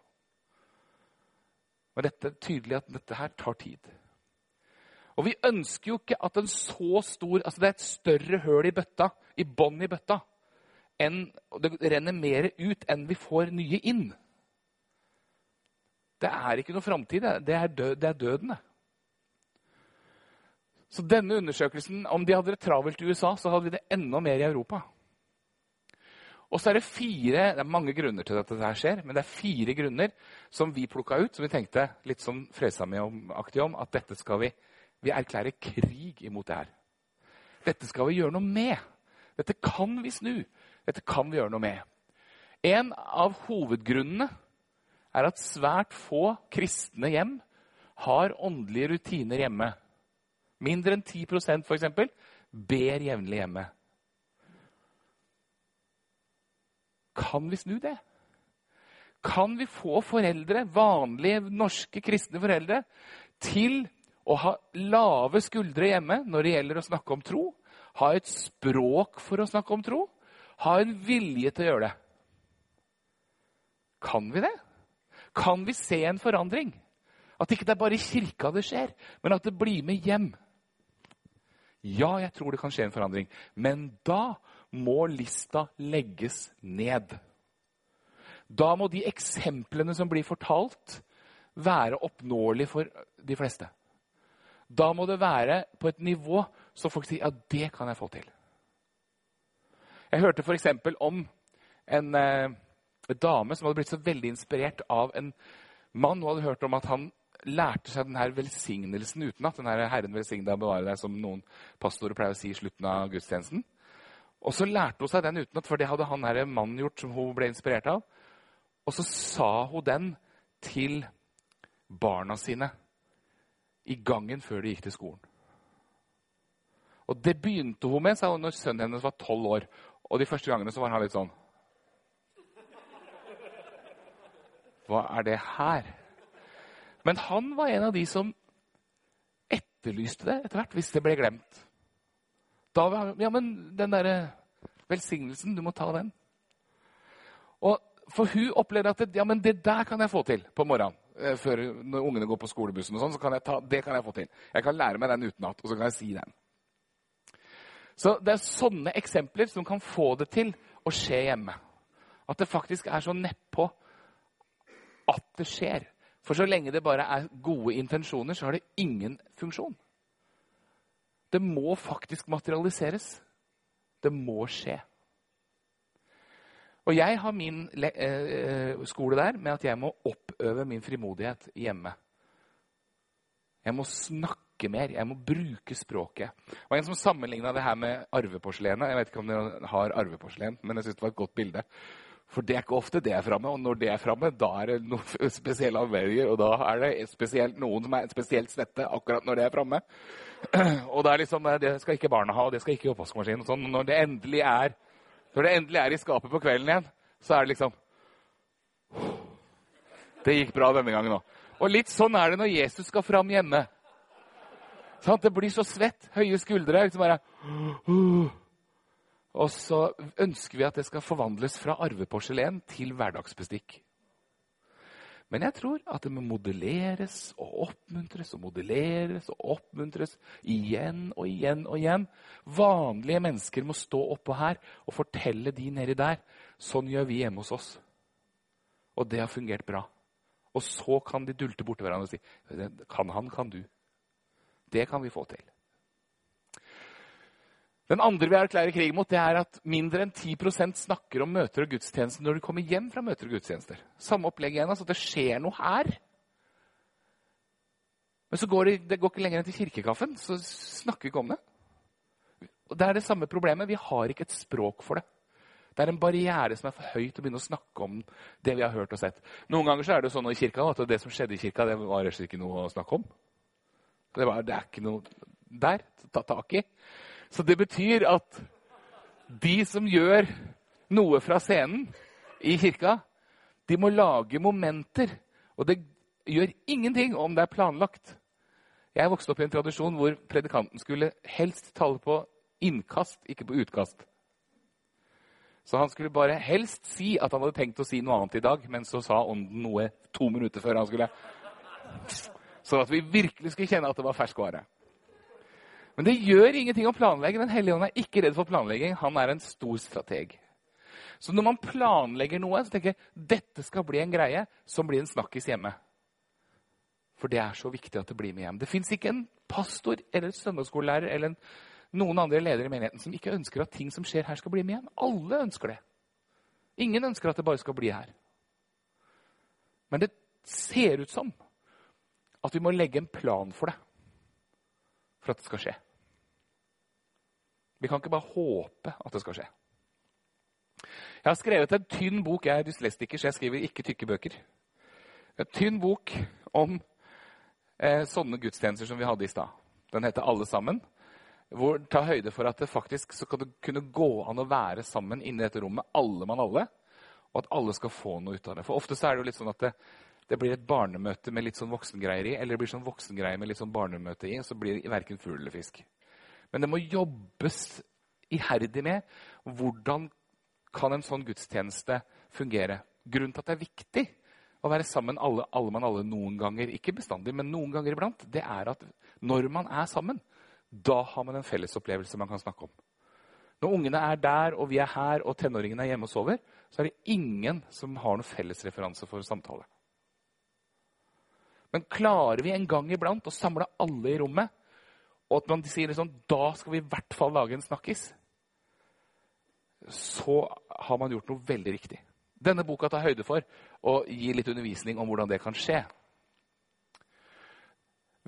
Men dette er tydelig at dette her tar tid. Og vi ønsker jo ikke at en så stor Altså det er et større høl i bøtta, i bånn i bøtta, enn, det renner mer ut enn vi får nye inn. Det er ikke noe framtid. Det, er død, det er døden, det. Så denne undersøkelsen, om de hadde det travelt i USA, så hadde vi det enda mer i Europa. Og så er det fire det er mange grunner til at dette skjer, men det er fire grunner som vi plukka ut, som vi tenkte litt sånn Frelsesarmeen-aktig om, at dette skal vi vi erklærer krig imot det her. Dette skal vi gjøre noe med. Dette kan vi snu. Dette kan vi gjøre noe med. En av hovedgrunnene er at svært få kristne hjem har åndelige rutiner hjemme. Mindre enn 10% f.eks. ber jevnlig hjemme. Kan vi snu det? Kan vi få foreldre, vanlige norske kristne foreldre, til å ha lave skuldre hjemme når det gjelder å snakke om tro? Ha et språk for å snakke om tro? Ha en vilje til å gjøre det. Kan vi det? Kan vi se en forandring? At ikke det er bare i kirka det skjer, men at det blir med hjem. Ja, jeg tror det kan skje en forandring, men da må lista legges ned. Da må de eksemplene som blir fortalt, være oppnåelige for de fleste. Da må det være på et nivå så folk sier ja, det kan jeg få til. Jeg hørte f.eks. om en eh, dame som hadde blitt så veldig inspirert av en mann. Hun hadde hørt om at han lærte seg denne velsignelsen utenat. Denne Herren velsigne deg og bevare deg, som noen pastorer pleier å si i slutten av gudstjenesten. Og så lærte hun seg den utenat, for det hadde han her mannen gjort som hun ble inspirert av. Og så sa hun den til barna sine i gangen før de gikk til skolen. Og Det begynte hun med sa hun, når sønnen hennes var tolv år. Og de første gangene så var han litt sånn Hva er det her? Men han var en av de som etterlyste det etter hvert, hvis det ble glemt. Da var han, Ja, men den derre velsignelsen, du må ta den. Og For hun opplevde at det, ja, men det der kan jeg få til på morgenen. Eh, før, når ungene går på skolebussen. og sånn, så kan jeg ta, Det kan jeg få til. Jeg kan lære meg den utenat, og så kan jeg si den. Så Det er sånne eksempler som kan få det til å skje hjemme. At det faktisk er så nedpå at det skjer. For så lenge det bare er gode intensjoner, så har det ingen funksjon. Det må faktisk materialiseres. Det må skje. Og jeg har min eh, skole der med at jeg må oppøve min frimodighet hjemme. Jeg må snakke snakke mer. Jeg må bruke språket. Det var en som sammenligna det her med arveporselenet. Jeg vet ikke om dere har arveporselen, men jeg syns det var et godt bilde. For det er ikke ofte det er framme, og når det er framme, da er det noen spesielle anledninger, Og da er det spesielt noen som er spesielt svette akkurat når det er framme. Og det er liksom, det skal ikke barna ha, og det skal ikke oppvaskmaskinen. Sånn. Når det endelig er når det endelig er i skapet på kvelden igjen, så er det liksom Det gikk bra denne gangen òg. Og litt sånn er det når Jesus skal fram hjemme. Sånn, det blir så svett. Høye skuldre. liksom bare... Og så ønsker vi at det skal forvandles fra arveporselen til hverdagsbestikk. Men jeg tror at det må modelleres og oppmuntres og modelleres og oppmuntres igjen og igjen og igjen. Vanlige mennesker må stå oppå her og fortelle de nedi der. Sånn gjør vi hjemme hos oss. Og det har fungert bra. Og så kan de dulte borti hverandre og si Kan han, kan du. Det kan vi få til. Den andre vi erklærer krig mot, det er at mindre enn 10% snakker om møter og gudstjenester når de kommer hjem fra møter og gudstjenester. Samme opplegg igjen. altså Det skjer noe her. Men så går det, det går ikke lenger enn til kirkekaffen, så snakker vi ikke om det. Og Det er det samme problemet. Vi har ikke et språk for det. Det er en barriere som er for høy til å begynne å snakke om det vi har hørt og sett. Noen ganger så er det sånn i kirka at det som skjedde i kirka, det var ikke noe å snakke om. Det, var, det er ikke noe der å ta tak i. Så det betyr at de som gjør noe fra scenen i kirka, de må lage momenter. Og det gjør ingenting om det er planlagt. Jeg vokste opp i en tradisjon hvor predikanten skulle helst tale på innkast, ikke på utkast. Så han skulle bare helst si at han hadde tenkt å si noe annet i dag, men så sa ånden noe to minutter før han skulle. Sånn at vi virkelig skulle kjenne at det var ferskvare. Men det gjør ingenting å planlegge. Den hellige ånd er ikke redd for planlegging. Han er en stor strateg. Så når man planlegger noe, så tenker jeg dette skal bli en greie som blir en snakkis hjemme. For det er så viktig at det blir med hjem. Det fins ikke en pastor eller en søndagsskolelærer eller en, noen andre ledere i menigheten som ikke ønsker at ting som skjer her, skal bli med hjem. Alle ønsker det. Ingen ønsker at det bare skal bli her. Men det ser ut som at vi må legge en plan for det for at det skal skje. Vi kan ikke bare håpe at det skal skje. Jeg har skrevet en tynn bok. Jeg er dyslestiker, så jeg skriver ikke tykke bøker. En tynn bok om eh, sånne gudstjenester som vi hadde i stad. Den heter 'Alle sammen'. Hvor Ta høyde for at det faktisk det kunne gå an å være sammen inne i dette rommet, alle mann alle, og at alle skal få noe ut av det. For ofte så er det jo litt sånn at det, det blir et barnemøte med litt sånn voksengreier i, eller det blir sånn voksengreier med litt sånn barnemøte i, så blir det verken fugl eller fisk. Men det må jobbes iherdig med hvordan kan en sånn gudstjeneste fungere. Grunnen til at det er viktig å være sammen alle, alle mann alle noen ganger, ikke bestandig, men noen ganger iblant, det er at når man er sammen, da har man en fellesopplevelse man kan snakke om. Når ungene er der, og vi er her, og tenåringene er hjemme og sover, så er det ingen som har noen fellesreferanse for samtale. Men klarer vi en gang iblant å samle alle i rommet, og at man sier liksom, da skal vi i hvert fall lage en snakkis, så har man gjort noe veldig riktig. Denne boka tar høyde for å gi litt undervisning om hvordan det kan skje.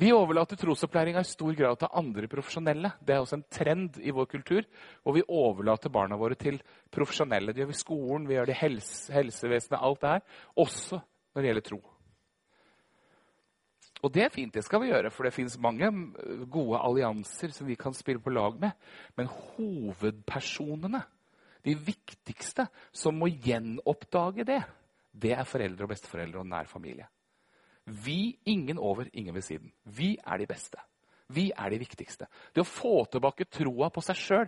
Vi overlater trosopplæringa i stor grad til andre profesjonelle. Det er også en trend i vår kultur. hvor vi overlater barna våre til profesjonelle. Det gjør vi i skolen, vi gjør det i helse, helsevesenet, alt det her. Også når det gjelder tro. Og det er fint, det skal vi gjøre, for det fins mange gode allianser som vi kan spille på lag med. Men hovedpersonene, de viktigste som må gjenoppdage det, det er foreldre og besteforeldre og nær familie. Vi, ingen over, ingen ved siden. Vi er de beste. Vi er de viktigste. Det å få tilbake troa på seg sjøl,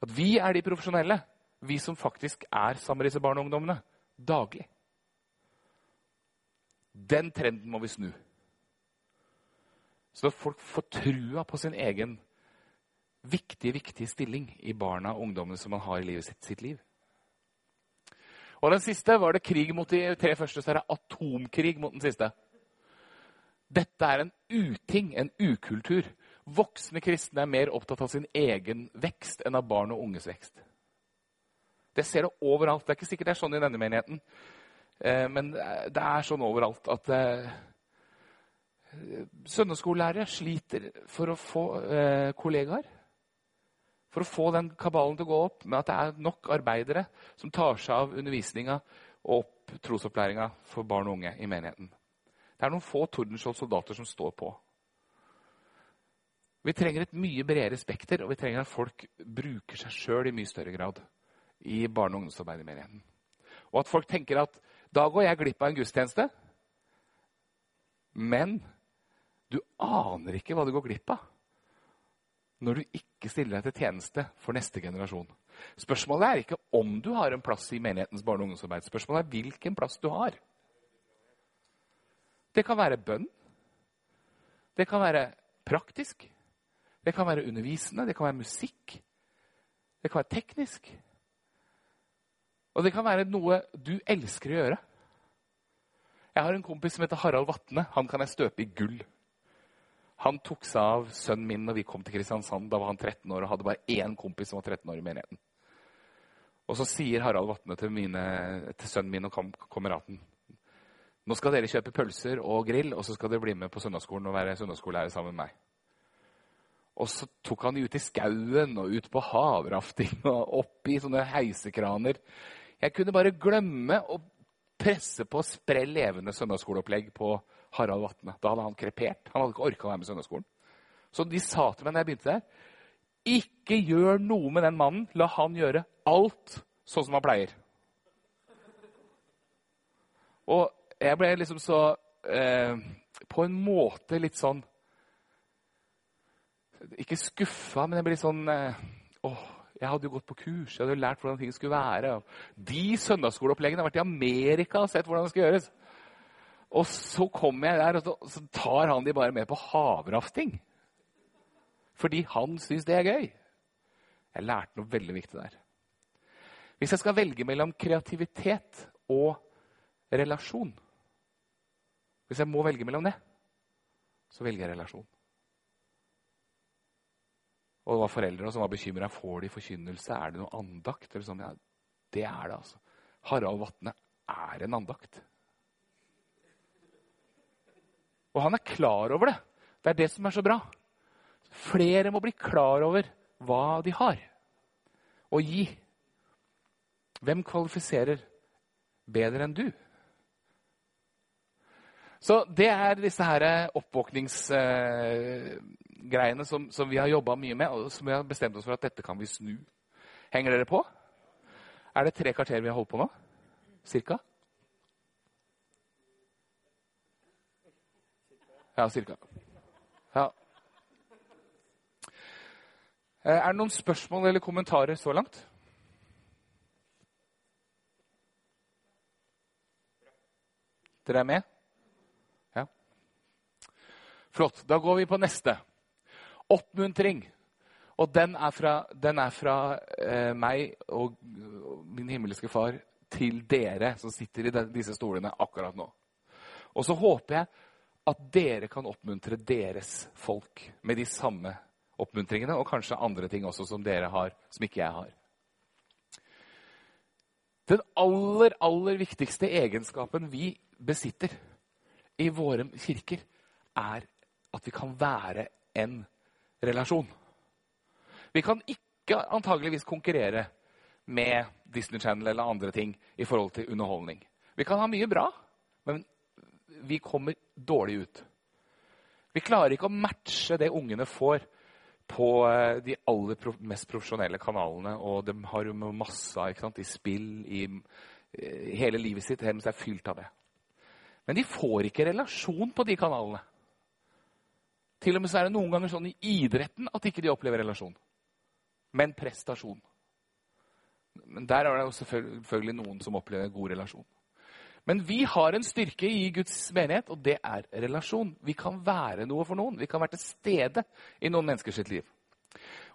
at vi er de profesjonelle, vi som faktisk er sammen med disse barneungdommene daglig. Den trenden må vi snu. Så at folk får trua på sin egen viktige, viktige stilling i barna og ungdommene som man har i livet sitt, sitt liv. Og den siste var det krig mot de tre første, så er det atomkrig mot den siste. Dette er en uting, en ukultur. Voksne kristne er mer opptatt av sin egen vekst enn av barn og unges vekst. Det ser du overalt. Det er ikke sikkert det er sånn i denne menigheten, eh, men det er sånn overalt at eh, Søndagsskolelærere sliter for å få eh, kollegaer. For å få den kabalen til å gå opp med at det er nok arbeidere som tar seg av undervisninga og opp trosopplæringa for barn og unge i menigheten. Det er noen få Tordenskjold-soldater som står på. Vi trenger et mye bredere spekter, og vi trenger at folk bruker seg sjøl i mye større grad i barne- og ungdomsarbeidet i menigheten. Og at folk tenker at da går jeg glipp av en gudstjeneste. Men du aner ikke hva du går glipp av når du ikke stiller deg til tjeneste for neste generasjon. Spørsmålet er ikke om du har en plass i menighetens barne- og ungdomsarbeid. Spørsmålet er hvilken plass du har. Det kan være bønn. Det kan være praktisk. Det kan være undervisende. Det kan være musikk. Det kan være teknisk. Og det kan være noe du elsker å gjøre. Jeg har en kompis som heter Harald Vatne. Han kan jeg støpe i gull. Han tok seg av sønnen min når vi kom til Kristiansand. Da var han 13 år og hadde bare én kompis som var 13 år i menigheten. Og så sier Harald Vatne til, mine, til sønnen min og kam kameraten Nå skal dere kjøpe pølser og grill, og så skal dere bli med på søndagsskolen og være søndagsskolelærer sammen med meg. Og så tok han de ut i skauen og ut på havrafting og opp i sånne heisekraner. Jeg kunne bare glemme å presse på sprell levende søndagsskoleopplegg på Harald Vatne. Da hadde han krepert. Han hadde ikke orka å være med i søndagsskolen. Så de sa til meg da jeg begynte der ikke gjør noe med den mannen. La han gjøre alt sånn som han pleier. Og jeg ble liksom så eh, På en måte litt sånn Ikke skuffa, men jeg ble litt sånn eh, åh, jeg hadde jo gått på kurs, jeg hadde jo lært hvordan ting skulle være. De søndagsskoleoppleggene har vært i Amerika og sett hvordan det skal gjøres. Og så kommer jeg der, og så, tar han de bare med på havrafting. Fordi han syns det er gøy. Jeg lærte noe veldig viktig der. Hvis jeg skal velge mellom kreativitet og relasjon Hvis jeg må velge mellom det, så velger jeg relasjon. Og det var foreldre som var bekymra. Får de forkynnelse? Er det noe andakt? Sånn? Ja, det er det, altså. Harald Vatne er en andakt. Og han er klar over det. Det er det som er så bra. Flere må bli klar over hva de har å gi. Hvem kvalifiserer bedre enn du? Så det er disse her oppvåkningsgreiene som, som, vi har jobba mye med, og som vi har bestemt oss for at dette kan vi snu. Henger dere på? Er det tre kvarter vi har holdt på nå? Cirka? Ja, cirka. Ja. Eh, er det noen spørsmål eller kommentarer så langt? Dere er med? Ja. Flott. Da går vi på neste. Oppmuntring. Og den er fra, den er fra eh, meg og min himmelske far til dere som sitter i disse stolene akkurat nå. Og så håper jeg at dere kan oppmuntre deres folk med de samme oppmuntringene, og kanskje andre ting også som dere har, som ikke jeg har. Den aller, aller viktigste egenskapen vi besitter i våre kirker, er at vi kan være en relasjon. Vi kan ikke antageligvis konkurrere med Disney Channel eller andre ting i forhold til underholdning. Vi kan ha mye bra, men vi kommer dårlig ut. Vi klarer ikke å matche det ungene får på eh, de aller mest profesjonelle kanalene. Og de har jo masse ikke sant, i spill i, eh, hele livet sitt. Hele er fylt av det. Men de får ikke relasjon på de kanalene. Til og med så er det noen ganger sånn i idretten at ikke de opplever relasjon. Men prestasjon. Men der er det jo selvfølgelig noen som opplever god relasjon. Men vi har en styrke i Guds menighet, og det er relasjon. Vi kan være noe for noen. Vi kan være til stede i noen menneskers liv.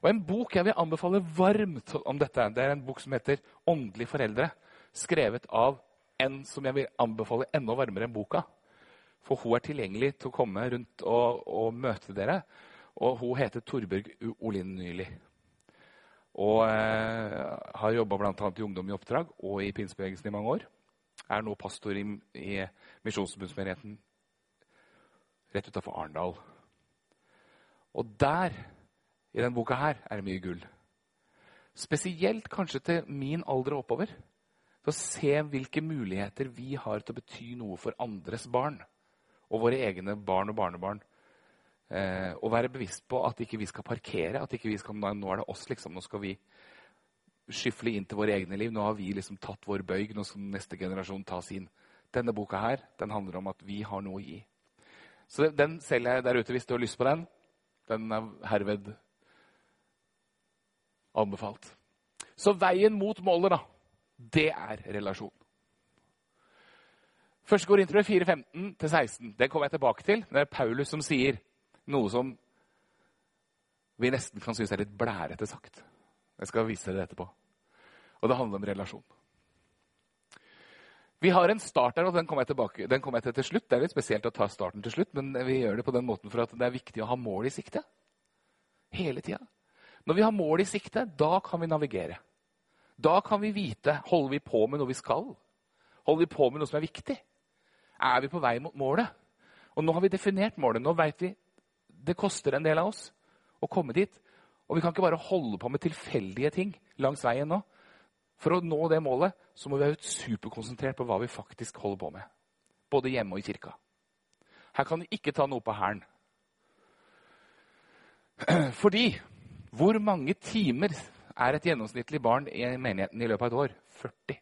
Og En bok jeg vil anbefale varmt om dette, det er en bok som heter 'Åndelige foreldre', skrevet av en som jeg vil anbefale enda varmere enn boka. For hun er tilgjengelig til å komme rundt og, og møte dere. Og hun heter Torbjørg Olin Nyli. Og eh, har jobba bl.a. i Ungdom i oppdrag og i pinsebevegelsen i mange år er nå pastor i, i Misjonsforbundsmenigheten rett utafor Arendal. Og der, i denne boka her, er det mye gull. Spesielt kanskje til min alder og oppover. For å se hvilke muligheter vi har til å bety noe for andres barn. Og våre egne barn og barnebarn. Eh, og være bevisst på at ikke vi skal parkere. At ikke vi skal, nå er det oss, liksom. Nå skal vi skyfle inn til våre egne liv. Nå har vi liksom tatt vår bøyg. Nå skal neste generasjon ta sin. Denne boka her, den handler om at vi har noe å gi. Så den selger jeg der ute hvis du har lyst på den. Den er herved anbefalt. Så veien mot målet, da, det er relasjon. Første intro 4.15-16. Det kommer jeg tilbake til. Det er Paulus som sier noe som vi nesten kan synes er litt blærete sagt. Jeg skal vise dere det etterpå. Og det handler om relasjon. Vi har en start der, og den kommer jeg, tilbake, jeg til til slutt. Det er litt spesielt å ta starten til slutt, men vi gjør det på den måten for at det er viktig å ha mål i sikte. Hele tida. Når vi har mål i sikte, da kan vi navigere. Da kan vi vite holder vi på med noe vi skal. Holder vi på med noe som er viktig? Er vi på vei mot målet? Og nå har vi definert målet. Nå vet vi det koster en del av oss å komme dit. Og vi kan ikke bare holde på med tilfeldige ting langs veien nå. For å nå det målet så må vi være superkonsentrert på hva vi faktisk holder på med. Både hjemme og i kirka. Her kan vi ikke ta noe på hælen. Fordi hvor mange timer er et gjennomsnittlig barn i menigheten i løpet av et år? 40.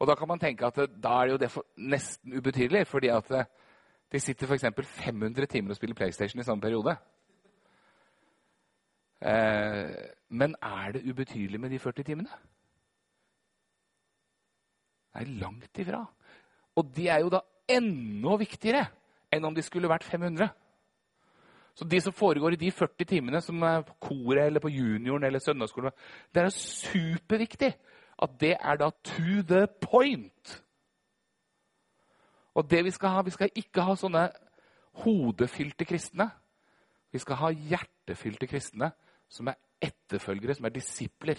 Og da kan man tenke at da er det jo det nesten ubetydelig, fordi at de sitter f.eks. 500 timer og spiller PlayStation i samme periode. Eh, men er det ubetydelig med de 40 timene? Nei, langt ifra. Og de er jo da enda viktigere enn om de skulle vært 500. Så de som foregår i de 40 timene som er på koret eller på junioren eller søndagsskolen, det er superviktig at det er da to the point. Og det Vi skal ha, vi skal ikke ha sånne hodefylte kristne. Vi skal ha hjertefylte kristne som er etterfølgere, som er disipler.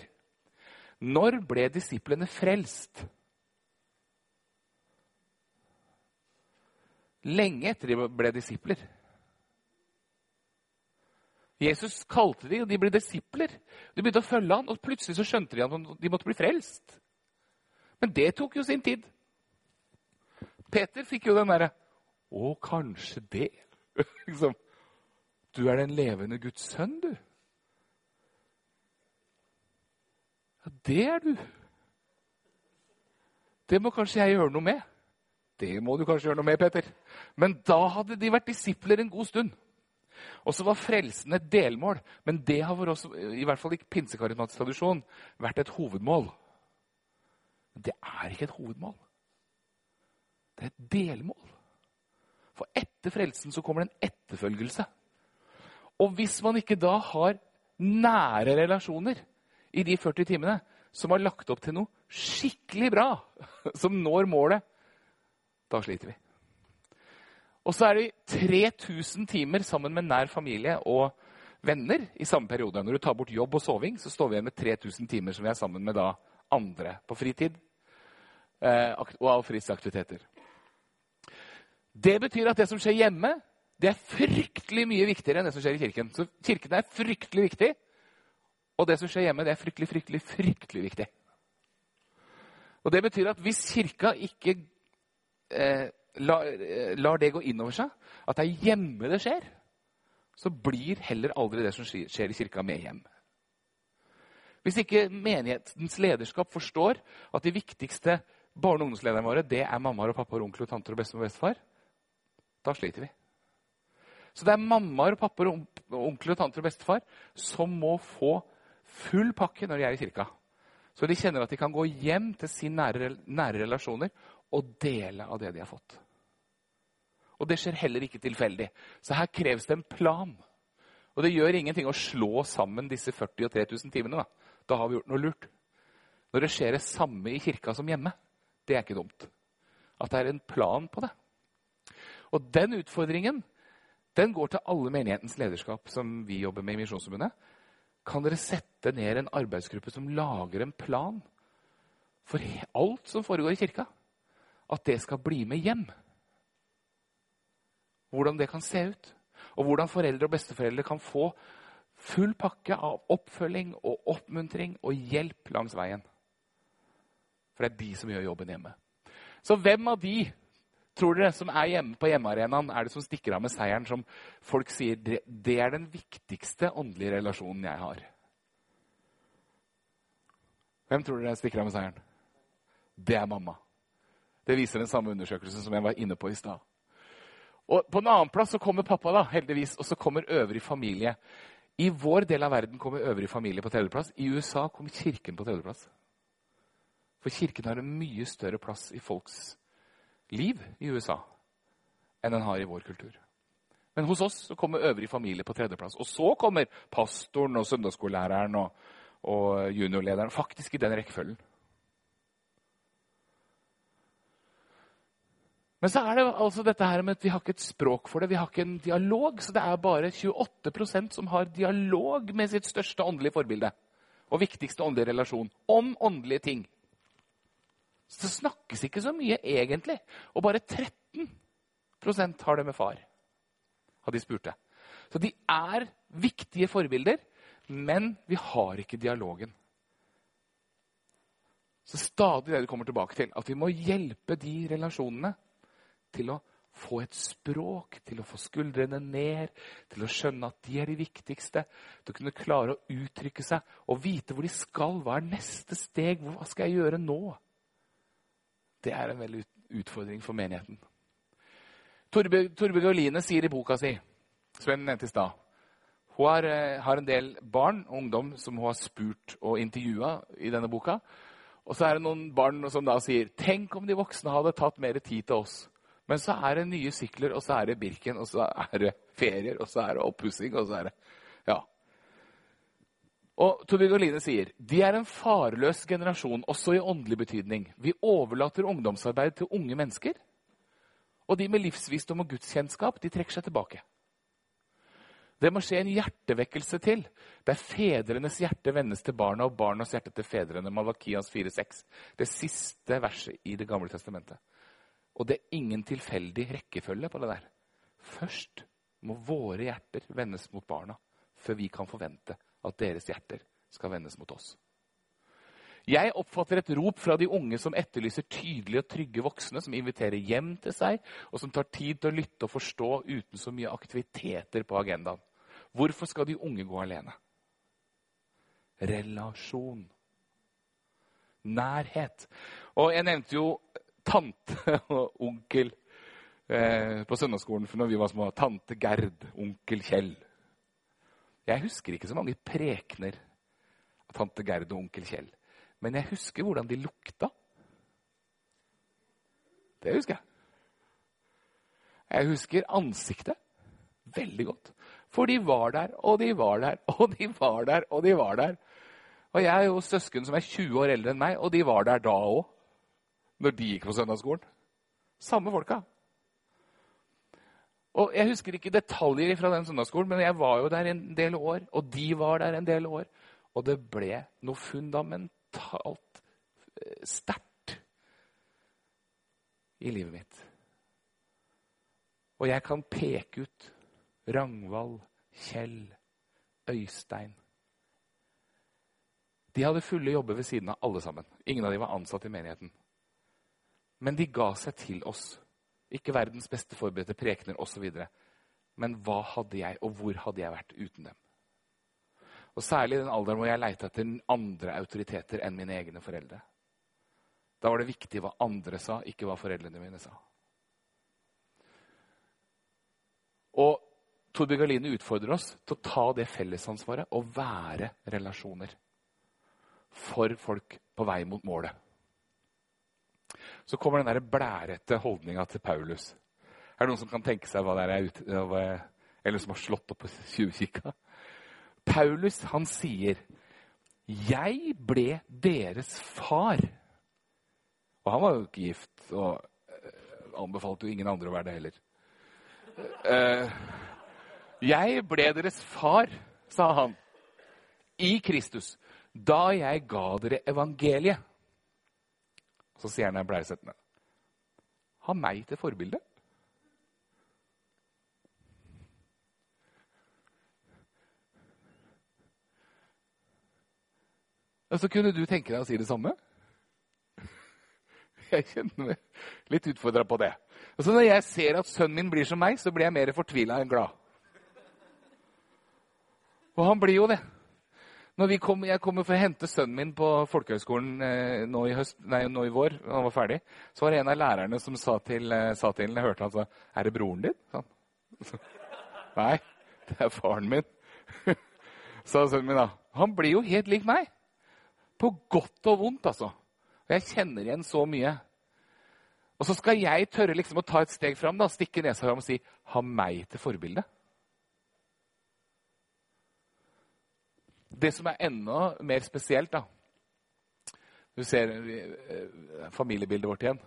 Når ble disiplene frelst? Lenge etter de ble disipler. Jesus kalte de, og de ble disipler. De begynte å følge han, og plutselig så skjønte de at de måtte bli frelst. Men det tok jo sin tid. Peter fikk jo den derre Å, kanskje det? liksom. Du er den levende Guds sønn, du. Ja, det er du. Det må kanskje jeg gjøre noe med. Det må du kanskje gjøre noe med, Peter. Men da hadde de vært disipler en god stund. Og så var frelsen et delmål, men det har for oss, i hvert fall i pinsekarismatisk tradisjon, vært et hovedmål. Men det er ikke et hovedmål. Det er et delmål. For etter frelsen så kommer det en etterfølgelse. Og hvis man ikke da har nære relasjoner i de 40 timene, som har lagt opp til noe skikkelig bra, som når målet, da sliter vi. Og så er det 3000 timer sammen med nær familie og venner i samme periode. Når du tar bort jobb og soving, så står vi igjen med 3000 timer som vi er sammen med da andre på fritid eh, og av fritidsaktiviteter. Det betyr at det som skjer hjemme, det er fryktelig mye viktigere enn det som skjer i kirken. Så kirken er fryktelig viktig, og det som skjer hjemme, det er fryktelig, fryktelig, fryktelig viktig. Og Det betyr at hvis kirka ikke eh, lar, eh, lar det gå inn over seg, at det er hjemme det skjer, så blir heller aldri det som skjer i kirka, med hjem. Hvis ikke menighetens lederskap forstår at de viktigste barne- og ungdomslederne våre det er mammaer og pappaer, onkler tanter og bestemor og bestefar, da sliter vi. Så det er mammaer og pappaer, onkler og tanter og bestefar som må få full pakke når de er i kirka. Så de kjenner at de kan gå hjem til sine nære, nære relasjoner og dele av det de har fått. Og det skjer heller ikke tilfeldig. Så her kreves det en plan. Og det gjør ingenting å slå sammen disse 40 og 3000 timene. Da. da har vi gjort noe lurt. Når det skjer det samme i kirka som hjemme, det er ikke dumt. At det er en plan på det. Og den utfordringen den går til alle menighetens lederskap som vi jobber med i Misjonsforbundet. Kan dere sette ned en arbeidsgruppe som lager en plan for alt som foregår i kirka? At det skal bli med hjem? hvordan det kan se ut. Og hvordan foreldre og besteforeldre kan få full pakke av oppfølging og oppmuntring og hjelp langs veien. For det er de som gjør jobben hjemme. Så hvem av de tror dere som er hjemme på hjemmearenaen, er det som stikker av med seieren, som folk sier det er den viktigste åndelige relasjonen jeg har? Hvem tror dere stikker av med seieren? Det er mamma. Det viser den samme undersøkelsen som jeg var inne på i stad. Og På en annen plass så kommer pappa, da, heldigvis, og så kommer øvrig familie. I vår del av verden kommer øvrig familie på tredjeplass. I USA kommer kirken på tredjeplass. For kirken har en mye større plass i folks liv i USA enn den har i vår kultur. Men hos oss så kommer øvrig familie på tredjeplass. Og så kommer pastoren og søndagsskolelæreren og, og juniorlederen. Faktisk i den rekkefølgen. Men så er det altså dette her med at vi har ikke et språk for det, vi har ikke en dialog. Så det er bare 28% som har dialog med sitt største åndelige forbilde. Og viktigste åndelige relasjon. Om åndelige ting. Så det snakkes ikke så mye egentlig. Og bare 13% har det med far, har de spurt det. Så de er viktige forbilder, men vi har ikke dialogen. Så stadig det du kommer tilbake til, at vi må hjelpe de relasjonene til å få et språk, til å få skuldrene ned, til å skjønne at de er de viktigste. Til å kunne klare å uttrykke seg og vite hvor de skal. Hva er neste steg? Hva skal jeg gjøre nå? Det er en veldig utfordring for menigheten. Torbjørg Oline sier i boka si, som jeg nevnte i stad Hun har, eh, har, en del barn og ungdom som hun har spurt og intervjua i denne boka. Og så er det noen barn som da sier Tenk om de voksne hadde tatt mer tid til oss. Men så er det nye sykler, og så er det Birken, og så er det ferier, og så er det oppussing, og så er det Ja. Og Torbjørn Oline sier de er en farløs generasjon, også i åndelig betydning. Vi overlater ungdomsarbeid til unge mennesker. Og de med livsvisdom og gudskjennskap de trekker seg tilbake. Det må skje en hjertevekkelse til, der fedrenes hjerte vendes til barna og barnas hjerte til fedrene. Malakias 4,6. Det siste verset i Det gamle testamentet. Og det er ingen tilfeldig rekkefølge på det der. Først må våre hjerter vendes mot barna, før vi kan forvente at deres hjerter skal vendes mot oss. Jeg oppfatter et rop fra de unge som etterlyser tydelige og trygge voksne, som inviterer hjem til seg, og som tar tid til å lytte og forstå uten så mye aktiviteter på agendaen. Hvorfor skal de unge gå alene? Relasjon. Nærhet. Og jeg nevnte jo tante og onkel eh, på søndagsskolen for når vi var små. Tante Gerd, onkel Kjell. Jeg husker ikke så mange prekener av tante Gerd og onkel Kjell. Men jeg husker hvordan de lukta. Det husker jeg. Jeg husker ansiktet veldig godt. For de var der, og de var der, og de var der, og de var der. Og jeg er jo søsken som er 20 år eldre enn meg, og de var der da òg når de gikk på søndagsskolen. Samme folka. Og Jeg husker ikke detaljer fra den søndagsskolen, men jeg var jo der en del år. Og de var der en del år. Og det ble noe fundamentalt eh, sterkt i livet mitt. Og jeg kan peke ut Rangvald, Kjell, Øystein. De hadde fulle jobber ved siden av alle sammen. Ingen av dem var ansatt i menigheten. Men de ga seg til oss. Ikke verdens beste forberedte prekener osv. Men hva hadde jeg, og hvor hadde jeg vært uten dem? Og Særlig i den alderen hvor jeg leita etter andre autoriteter enn mine egne foreldre. Da var det viktig hva andre sa, ikke hva foreldrene mine sa. Og Torbjørn Galine utfordrer oss til å ta det fellesansvaret og være relasjoner for folk på vei mot målet så kommer den der blærete holdninga til Paulus. Er det noen som kan tenke seg hva det er ute, eller som har slått opp på tjuvkikka? Paulus han sier, 'Jeg ble deres far'. Og han var jo ikke gift, og uh, anbefalte jo ingen andre å være det heller. Uh, 'Jeg ble deres far', sa han, 'i Kristus, da jeg ga dere evangeliet'. Så sier han bleisettende Ha meg til forbilde. Og så kunne du tenke deg å si det samme? Jeg kjenner meg litt utfordra på det. Og så Når jeg ser at sønnen min blir som meg, så blir jeg mer fortvila enn glad. Og han blir jo det. Kom, jeg kommer for å hente sønnen min på folkehøgskolen eh, nå, i høst, nei, nå i vår, han var ferdig, så var det en av lærerne som sa til, eh, sa til Jeg hørte han sa 'Er det broren din?' Sånn. Nei, det er faren min. sa sønnen min da. Han blir jo helt lik meg. På godt og vondt, altså. Og jeg kjenner igjen så mye. Og så skal jeg tørre liksom å ta et steg fram, da, stikke nesa fram og si 'ha meg til forbilde'. Det som er enda mer spesielt, da Du ser eh, familiebildet vårt igjen.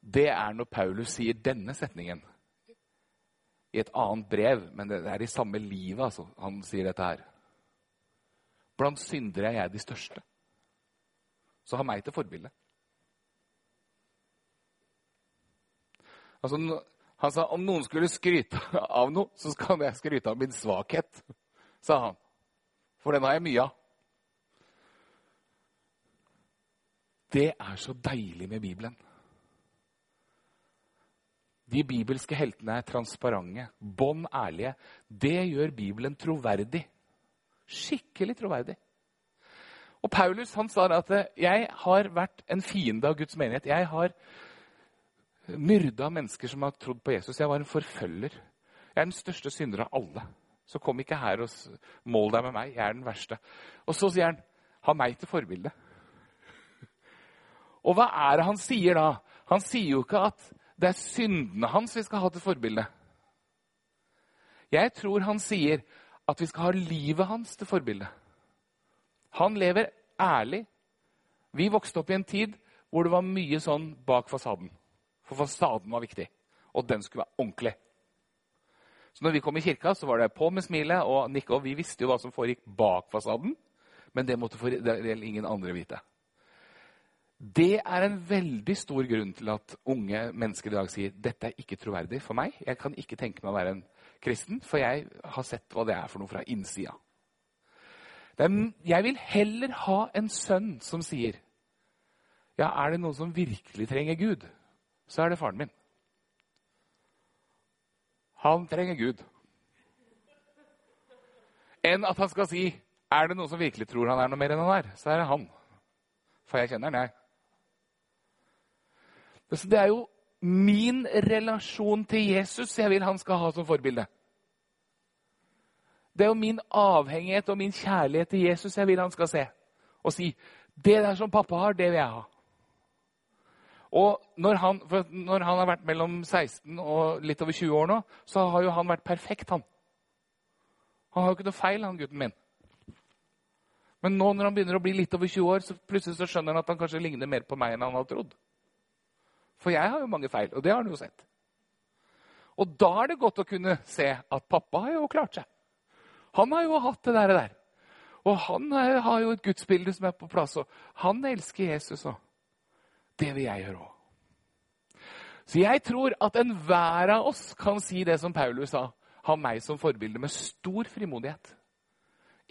Det er når Paulus sier denne setningen i et annet brev, men det er i samme livet altså, han sier dette her. Blant syndere er jeg de største. Så ha meg til forbilde. Altså, han sa om noen skulle skryte av noe, så skal jeg skryte av min svakhet, sa han. For den har jeg mye av. Det er så deilig med Bibelen. De bibelske heltene er transparente, bånn ærlige. Det gjør Bibelen troverdig. Skikkelig troverdig. Og Paulus han sa at jeg har vært en fiende av Guds menighet. Jeg har myrda mennesker som har trodd på Jesus. Jeg var en forfølger. Jeg er den største synder av alle. Så kom ikke her og mål deg med meg. Jeg er den verste. Og så sier han, ha meg til forbilde. Og hva er det han sier da? Han sier jo ikke at det er syndene hans vi skal ha til forbilde. Jeg tror han sier at vi skal ha livet hans til forbilde. Han lever ærlig. Vi vokste opp i en tid hvor det var mye sånn bak fasaden. For fasaden var viktig. Og den skulle være ordentlig. Så når vi kom i kirka, så var det på med smilet og nikke. Og vi visste jo hva som foregikk bak fasaden, men det måtte for, det ingen andre vite. Det er en veldig stor grunn til at unge mennesker i dag sier dette er ikke troverdig for meg. Jeg kan ikke tenke meg å være en kristen, for jeg har sett hva det er for noe fra innsida. Jeg vil heller ha en sønn som sier ja, er det noen som virkelig trenger Gud, så er det faren min. Han trenger Gud. Enn at han skal si er det noen som virkelig tror han er noe mer enn han er, så er det han. For jeg kjenner han, jeg. Det er jo min relasjon til Jesus jeg vil han skal ha som forbilde. Det er jo min avhengighet og min kjærlighet til Jesus jeg vil han skal se. Og si 'Det der som pappa har, det vil jeg ha'. Og når han, når han, har vært mellom 16 og litt over 20 år nå, så har jo han vært perfekt, han. Han har jo ikke noe feil, han gutten min. Men nå når han begynner å bli litt over 20 år, så plutselig så skjønner han at han kanskje ligner mer på meg enn han har trodd. For jeg har jo mange feil, og det har han jo sett. Og da er det godt å kunne se at pappa har jo klart seg. Han har jo hatt det der. Og han har jo et gudsbilde som er på plass, og han elsker Jesus òg. Det vil jeg gjøre òg. Så jeg tror at enhver av oss kan si det som Paulus sa. Ha meg som forbilde med stor frimodighet.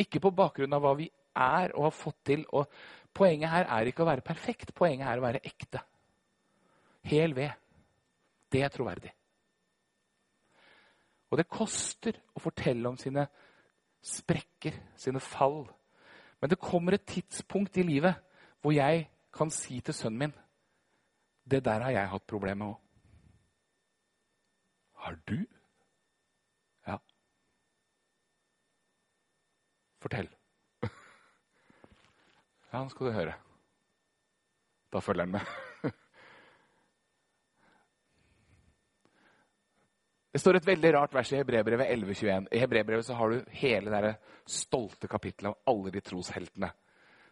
Ikke på bakgrunn av hva vi er og har fått til. Og poenget her er ikke å være perfekt, poenget er å være ekte. Hel ved. Det er troverdig. Og det koster å fortelle om sine sprekker, sine fall. Men det kommer et tidspunkt i livet hvor jeg kan si til sønnen min det der har jeg hatt problemer med òg. Har du? Ja. Fortell. Ja, nå skal du høre. Da følger han med. Det står et veldig rart vers i Hebrebrevet 11,21. I Hebrebrevet har du hele det stolte kapittelet av alle de trosheltene.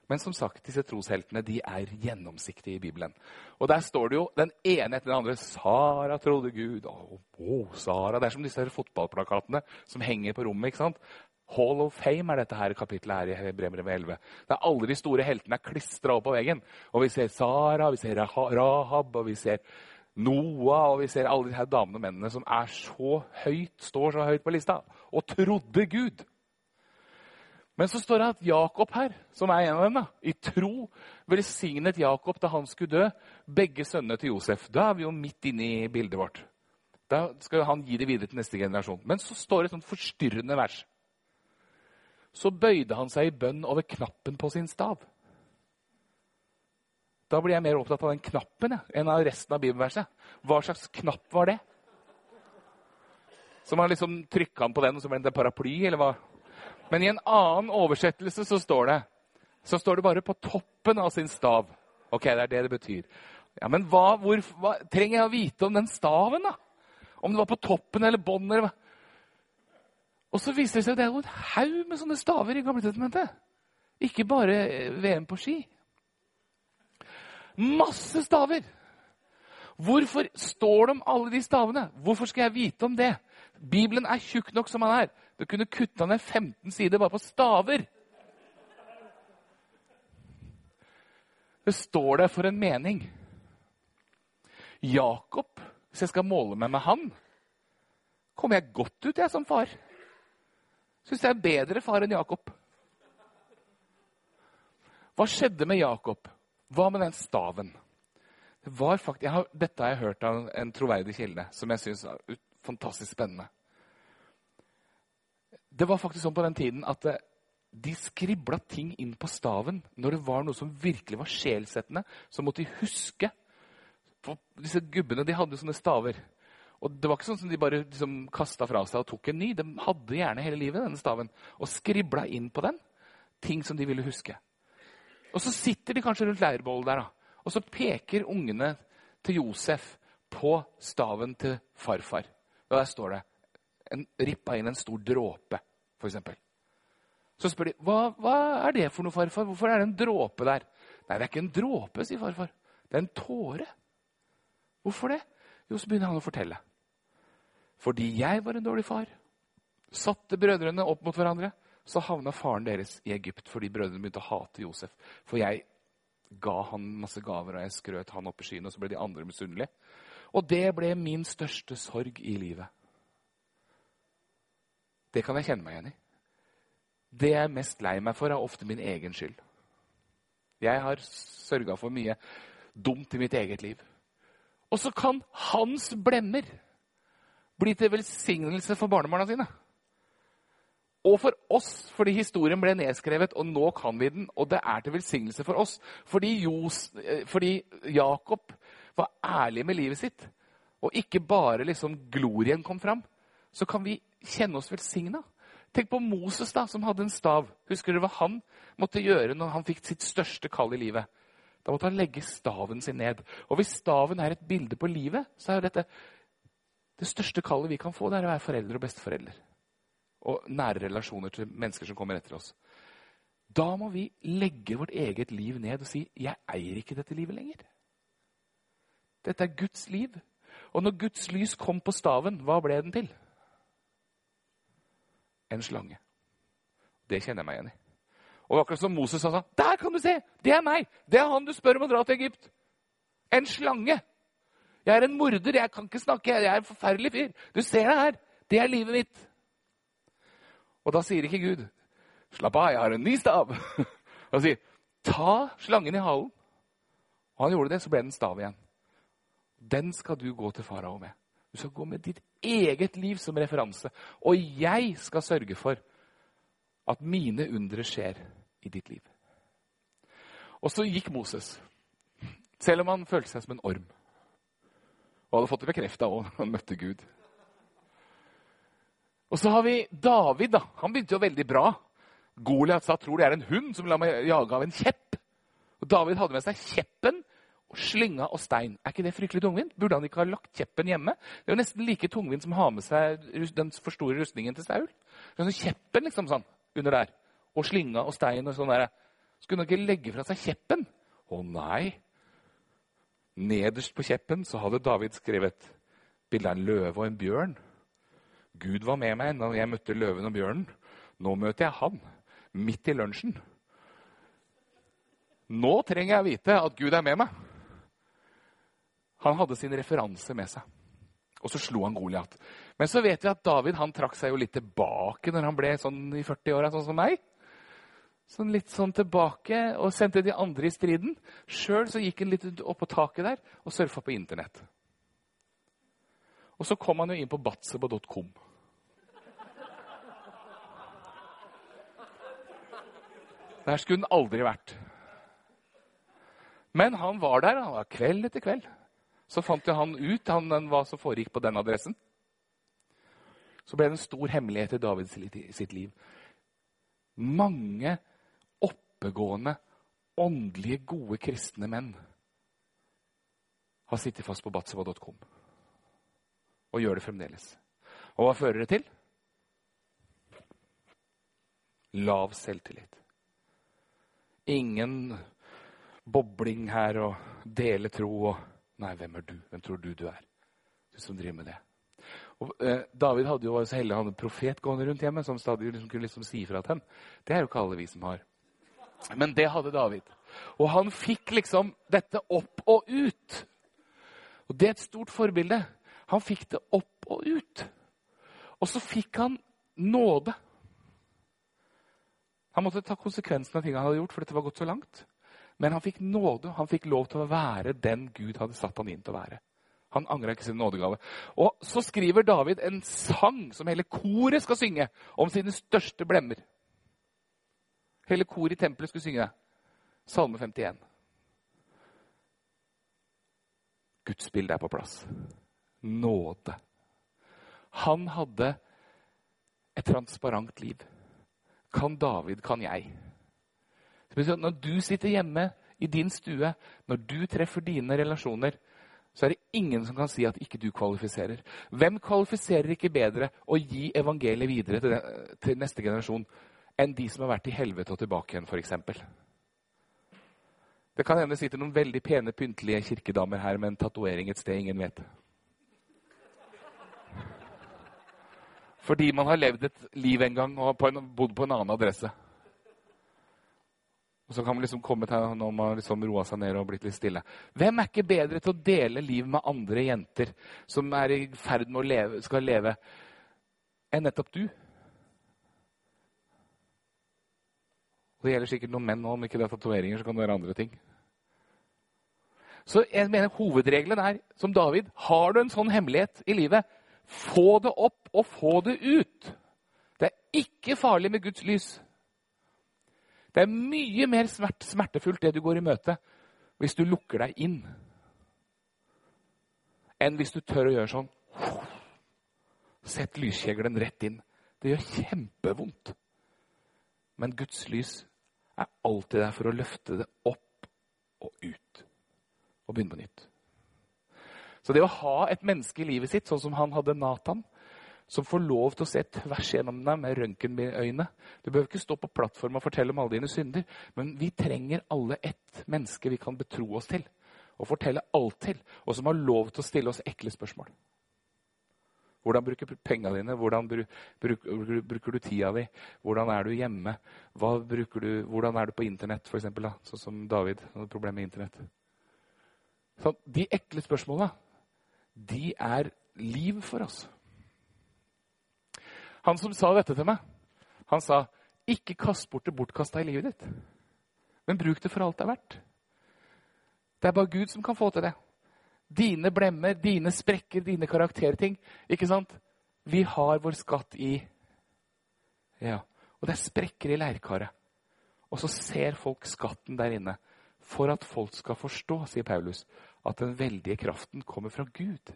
Men som sagt, disse trosheltene de er gjennomsiktige i Bibelen. Og Der står det jo den ene etter den andre. Sara trodde Gud. Å, å Sara. Det er som disse fotballplakatene som henger på rommet. ikke sant? Hall of Fame er dette her kapittelet her i Hebrevet 11. Der alle de store heltene er klistra opp på veggen. Og Vi ser Sara, vi ser Rahab, og vi ser Noah, og vi ser alle de her damene og mennene som er så høyt, står så høyt på lista, og trodde Gud. Men så står det at Jakob her, som er en av dem, i tro velsignet Jakob da han skulle dø, begge sønnene til Josef. Da er vi jo midt inne i bildet vårt. Da skal han gi det videre til neste generasjon. Men så står det et sånt forstyrrende vers. så bøyde han seg i bønn over knappen på sin stav. Da blir jeg mer opptatt av den knappen enn av resten av bibelverset. Hva slags knapp var det? Som han liksom trykka han på den, og så ble det en paraply, eller hva? Men i en annen oversettelse så står det så står det bare på toppen av sin stav. Ok, det er det det betyr. Ja, Men hva, hvor, hva trenger jeg å vite om den staven, da? Om det var på toppen eller bånn eller hva? Og så viser det seg at det er en haug med sånne staver i Gamletestamentet. Ikke bare VM på ski. Masse staver! Hvorfor står det om alle de stavene? Hvorfor skal jeg vite om det? Bibelen er tjukk nok som han er. Du kunne kutta ned 15 sider bare på staver. Det står der for en mening. Jakob, hvis jeg skal måle meg med han, kommer jeg godt ut, jeg, som far. Syns jeg er bedre far enn Jakob. Hva skjedde med Jakob? Hva med den staven? Det faktisk, har, dette har jeg hørt av en troverdig kilde, som jeg syns er fantastisk spennende. Det var faktisk sånn på den tiden at eh, de skribla ting inn på staven når det var noe som virkelig var sjelsettende. Så måtte de huske. For disse gubbene de hadde sånne staver. Og Det var ikke sånn som de bare liksom kasta fra seg og tok en ny. De hadde gjerne hele livet denne staven og skribla inn på den ting som de ville huske. Og så sitter de kanskje rundt leirbålet der, da. og så peker ungene til Josef på staven til farfar. Og der står det en, rippa inn en stor dråpe, f.eks. Så spør de hva, hva er det for noe, farfar. Hvorfor er det en dråpe der? Nei, det er ikke en dråpe, sier farfar. Det er en tåre. Hvorfor det? Jo, så begynner han å fortelle. Fordi jeg var en dårlig far. Satte brødrene opp mot hverandre. Så havna faren deres i Egypt fordi brødrene begynte å hate Josef. For jeg ga han masse gaver, og jeg skrøt han opp i skyene, og så ble de andre misunnelige. Og det ble min største sorg i livet. Det kan jeg kjenne meg igjen i. Det jeg er mest lei meg for, er ofte min egen skyld. Jeg har sørga for mye dumt i mitt eget liv. Og så kan hans blemmer bli til velsignelse for barnebarna sine. Og for oss, fordi historien ble nedskrevet, og nå kan vi den. Og det er til velsignelse for oss. Fordi, Jos, eh, fordi Jakob var ærlig med livet sitt, og ikke bare liksom glorien kom fram, så kan vi kjenne oss velsigna. Tenk på Moses, da, som hadde en stav. Husker dere hva han måtte gjøre når han fikk sitt største kall i livet? Da måtte han legge staven sin ned. Og hvis staven er et bilde på livet, så er dette det største kallet vi kan få, det er å være foreldre og besteforeldre. Og nære relasjoner til mennesker som kommer etter oss. Da må vi legge vårt eget liv ned og si 'Jeg eier ikke dette livet lenger'. Dette er Guds liv. Og når Guds lys kom på staven, hva ble den til? En slange. Det kjenner jeg meg igjen i. Og akkurat som Moses sa sånn Der kan du se! Det er meg! Det er han du spør om å dra til Egypt. En slange. Jeg er en morder. Jeg kan ikke snakke. Jeg er en forferdelig fyr. Du ser det her. Det er livet mitt. Og da sier ikke Gud Slapp av, jeg har en ny stav. Han sier ta slangen i halen. Og han gjorde det, så ble det en stav igjen. Den skal du gå til farao med. Du skal gå med ditt eget liv som referanse. Og jeg skal sørge for at mine undre skjer i ditt liv. Og så gikk Moses, selv om han følte seg som en orm. Og hadde fått det bekrefta òg han møtte Gud. Og så har vi David. da. Han begynte jo veldig bra. Goliat sa tror det er en hund som lar meg jage av en kjepp. Og David hadde med seg kjeppen slynga og stein. Er ikke det fryktelig tungvint? Burde han ikke ha lagt kjeppen hjemme? Det er jo nesten like tungvint som å ha med seg den for store rustningen til Saul. Sånn kjeppen liksom sånn, under der. Og slynga og stein og sånn der. Skulle han ikke legge fra seg kjeppen? Å nei. Nederst på kjeppen så hadde David skrevet bilde av en løve og en bjørn. Gud var med meg da jeg møtte løven og bjørnen. Nå møter jeg han. Midt i lunsjen. Nå trenger jeg vite at Gud er med meg. Han hadde sin referanse med seg. Og så slo han Goliat. Men så vet vi at David han trakk seg jo litt tilbake når han ble sånn i 40-åra, sånn som meg. Sånn litt sånn tilbake og sendte de andre i striden. Sjøl gikk han litt opp på taket der og surfa på Internett. Og så kom han jo inn på batsebo.com. Der skulle han aldri vært. Men han var der. Han var kveld etter kveld. Så fant jo han ut han, hva som foregikk på den adressen. Så ble det en stor hemmelighet i Davids sitt liv. Mange oppegående, åndelige, gode kristne menn har sittet fast på batseva.com. Og gjør det fremdeles. Og hva fører det til? Lav selvtillit. Ingen bobling her og dele tro og Nei, hvem er du? Hvem tror du du er? Du som driver med det. Og, eh, David hadde jo var så heldig han hadde en profet gående rundt hjemme som stadig liksom kunne liksom si fra til ham. Det er jo ikke alle vi som har. Men det hadde David. Og han fikk liksom dette opp og ut. Og det er et stort forbilde. Han fikk det opp og ut. Og så fikk han nåde. Han måtte ta konsekvensen av ting han hadde gjort, for dette var gått så langt. Men han fikk nåde. Han fikk lov til å være den Gud hadde satt han inn til å være. Han angra ikke sin nådegave. Og så skriver David en sang som hele koret skal synge, om sine største blemmer. Hele koret i tempelet skulle synge. Salme 51. Guds bilde er på plass. Nåde. Han hadde et transparent liv. Kan David, kan jeg. Når du sitter hjemme i din stue, når du treffer dine relasjoner, så er det ingen som kan si at ikke du kvalifiserer. Hvem kvalifiserer ikke bedre å gi evangeliet videre til, den, til neste generasjon enn de som har vært i helvete og tilbake igjen, f.eks.? Det kan hende det sitter noen veldig pene, pyntelige kirkedamer her med en tatovering et sted ingen vet. Fordi man har levd et liv en gang og bodd på en annen adresse. Og så kan man liksom komme til når man liksom roa seg ned og blitt litt stille. Hvem er ikke bedre til å dele liv med andre jenter som er i ferd med å leve, skal leve, enn nettopp du? Det gjelder sikkert noen menn òg, om ikke det er tatoveringer, så kan det være andre ting. Så jeg mener Hovedregelen er, som David, har du en sånn hemmelighet i livet, få det opp og få det ut. Det er ikke farlig med Guds lys. Det er mye mer smertefullt det du går i møte, hvis du lukker deg inn, enn hvis du tør å gjøre sånn. Sett lyskjeglen rett inn. Det gjør kjempevondt. Men Guds lys er alltid der for å løfte det opp og ut og begynne på nytt. Så det å ha et menneske i livet sitt, sånn som han hadde Nathan, som får lov til å se tvers gjennom deg med røntgenøyne. Du behøver ikke stå på plattformen og fortelle om alle dine synder, men vi trenger alle ett menneske vi kan betro oss til og fortelle alt til, og som har lov til å stille oss ekle spørsmål. Hvordan bruker du penga dine? Hvordan bruker, bruker, du tida di? Hvordan er du hjemme? Du, hvordan er du på internett, f.eks.? Sånn som David hadde problemer med internett. Så de ekle spørsmåla, de er liv for oss. Han som sa dette til meg, han sa ikke kast bort det bortkasta i livet ditt, men bruk det for alt det er verdt. Det er bare Gud som kan få til det. Dine blemmer, dine sprekker, dine karakterting. Ikke sant? Vi har vår skatt i Ja. Og det er sprekker i leirkaret. Og så ser folk skatten der inne. For at folk skal forstå, sier Paulus, at den veldige kraften kommer fra Gud.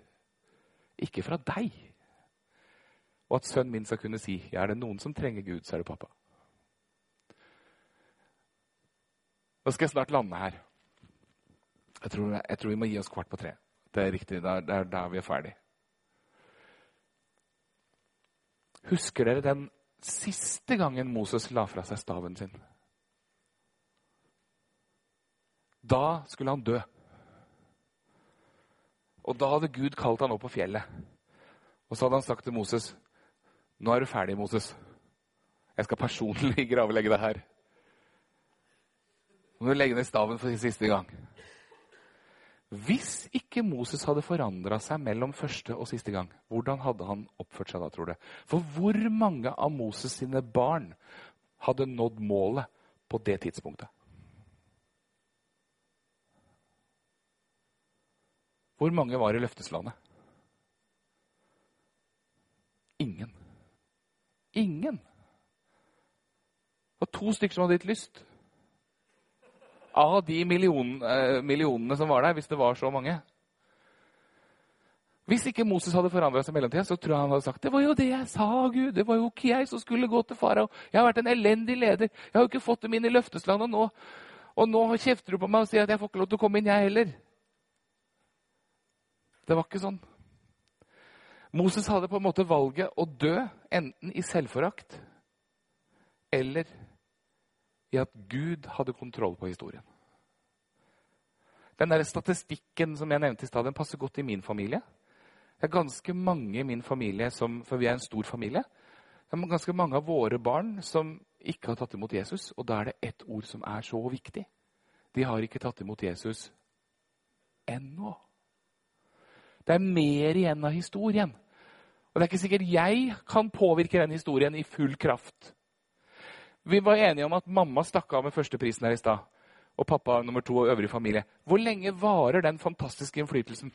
Ikke fra deg. Og at sønnen min skal kunne si ja, er det noen som trenger Gud, så er det pappa. Nå skal jeg snart lande her. Jeg tror, jeg tror vi må gi oss kvart på tre. Det er riktig. Det er, er der vi er ferdig. Husker dere den siste gangen Moses la fra seg staven sin? Da skulle han dø. Og da hadde Gud kalt han opp på fjellet. Og så hadde han sagt til Moses nå er du ferdig, Moses. Jeg skal personlig gravlegge deg her. Nå må du legge ned staven for siste gang. Hvis ikke Moses hadde forandra seg mellom første og siste gang, hvordan hadde han oppført seg da, tror du? For hvor mange av Moses sine barn hadde nådd målet på det tidspunktet? Hvor mange var i løfteslandet? Ingen. Ingen. Det var to stykker som hadde gitt lyst. av de million, eh, millionene som var der, hvis det var så mange. Hvis ikke Moses hadde forandra seg i mellomtida, så tror jeg han hadde sagt det var jo det jeg sa, Gud. Det var jo ikke jeg som skulle gå til farao. Jeg har vært en elendig leder. Jeg har jo ikke fått dem inn i løfteslandet nå. Og nå kjefter du på meg og sier at jeg får ikke lov til å komme inn, jeg heller. Det var ikke sånn. Moses hadde på en måte valget å dø enten i selvforakt eller i at Gud hadde kontroll på historien. Den der statistikken som jeg nevnte i stad, passer godt i min familie. Det er ganske mange i min familie som, For vi er en stor familie. Det er ganske mange av våre barn som ikke har tatt imot Jesus. Og da er det ett ord som er så viktig. De har ikke tatt imot Jesus ennå. Det er mer igjen av historien. Og det er ikke sikkert jeg kan påvirke den historien i full kraft. Vi var enige om at mamma stakk av med førsteprisen her i stad. Og pappa nummer to og øvrig familie. Hvor lenge varer den fantastiske innflytelsen?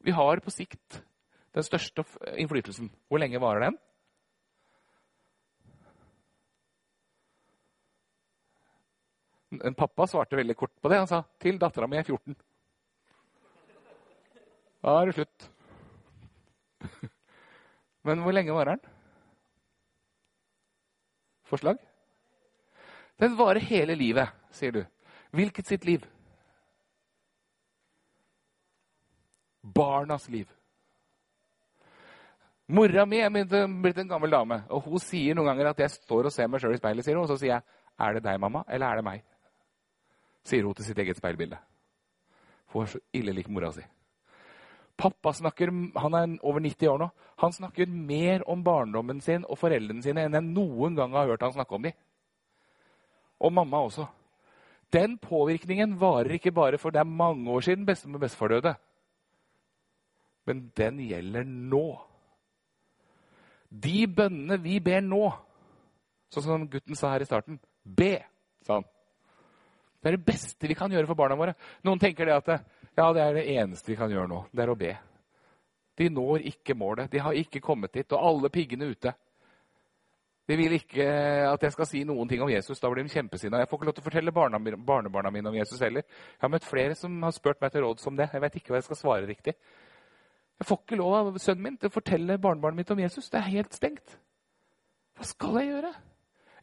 Vi har på sikt den største innflytelsen. Hvor lenge varer den? En pappa svarte veldig kort på det. Han sa til dattera mi er 14. Da er det slutt. Men hvor lenge varer den? Forslag? Den varer hele livet, sier du. Hvilket sitt liv? Barnas liv. Mora mi er blitt en gammel dame, og hun sier noen ganger at jeg står og ser meg sjøl i speilet, sier hun, og så sier jeg, 'Er det deg, mamma, eller er det meg?' sier hun til sitt eget speilbilde. Hun er så ille lik mora si. Pappa snakker, han er over 90 år nå. Han snakker mer om barndommen sin og foreldrene sine enn jeg noen gang har hørt han snakke om dem. Og mamma også. Den påvirkningen varer ikke bare for det er mange år siden bestemor og bestefar døde. Men den gjelder nå. De bønnene vi ber nå, sånn som gutten sa her i starten Be, sa han. Det er det beste vi kan gjøre for barna våre. Noen tenker det at ja, det er det eneste vi kan gjøre nå. Det er å be. De når ikke målet. De har ikke kommet dit. Og alle piggene ute. De vil ikke at jeg skal si noen ting om Jesus. Da blir de kjempesinna. Jeg får ikke lov til å fortelle barna, barnebarna mine om Jesus heller. Jeg har møtt flere som har spurt meg til råds om det. Jeg vet ikke hva jeg skal svare riktig. Jeg får ikke lov av sønnen min til å fortelle barnebarnet mitt om Jesus. Det er helt stengt. Hva skal jeg gjøre?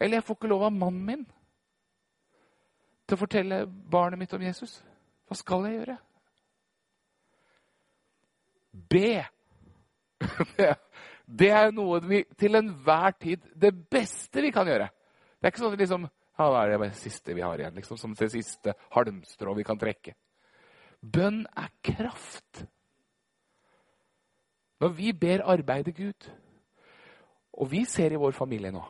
Eller jeg får ikke lov av mannen min til å fortelle barnet mitt om Jesus. Hva skal jeg gjøre? Be. Det er noe vi til enhver tid Det beste vi kan gjøre. Det er ikke sånn at liksom, ja, det er det siste vi har igjen, liksom, som det siste halmstrå vi kan trekke. Bønn er kraft. Når vi ber arbeide Gud, og vi ser i vår familie nå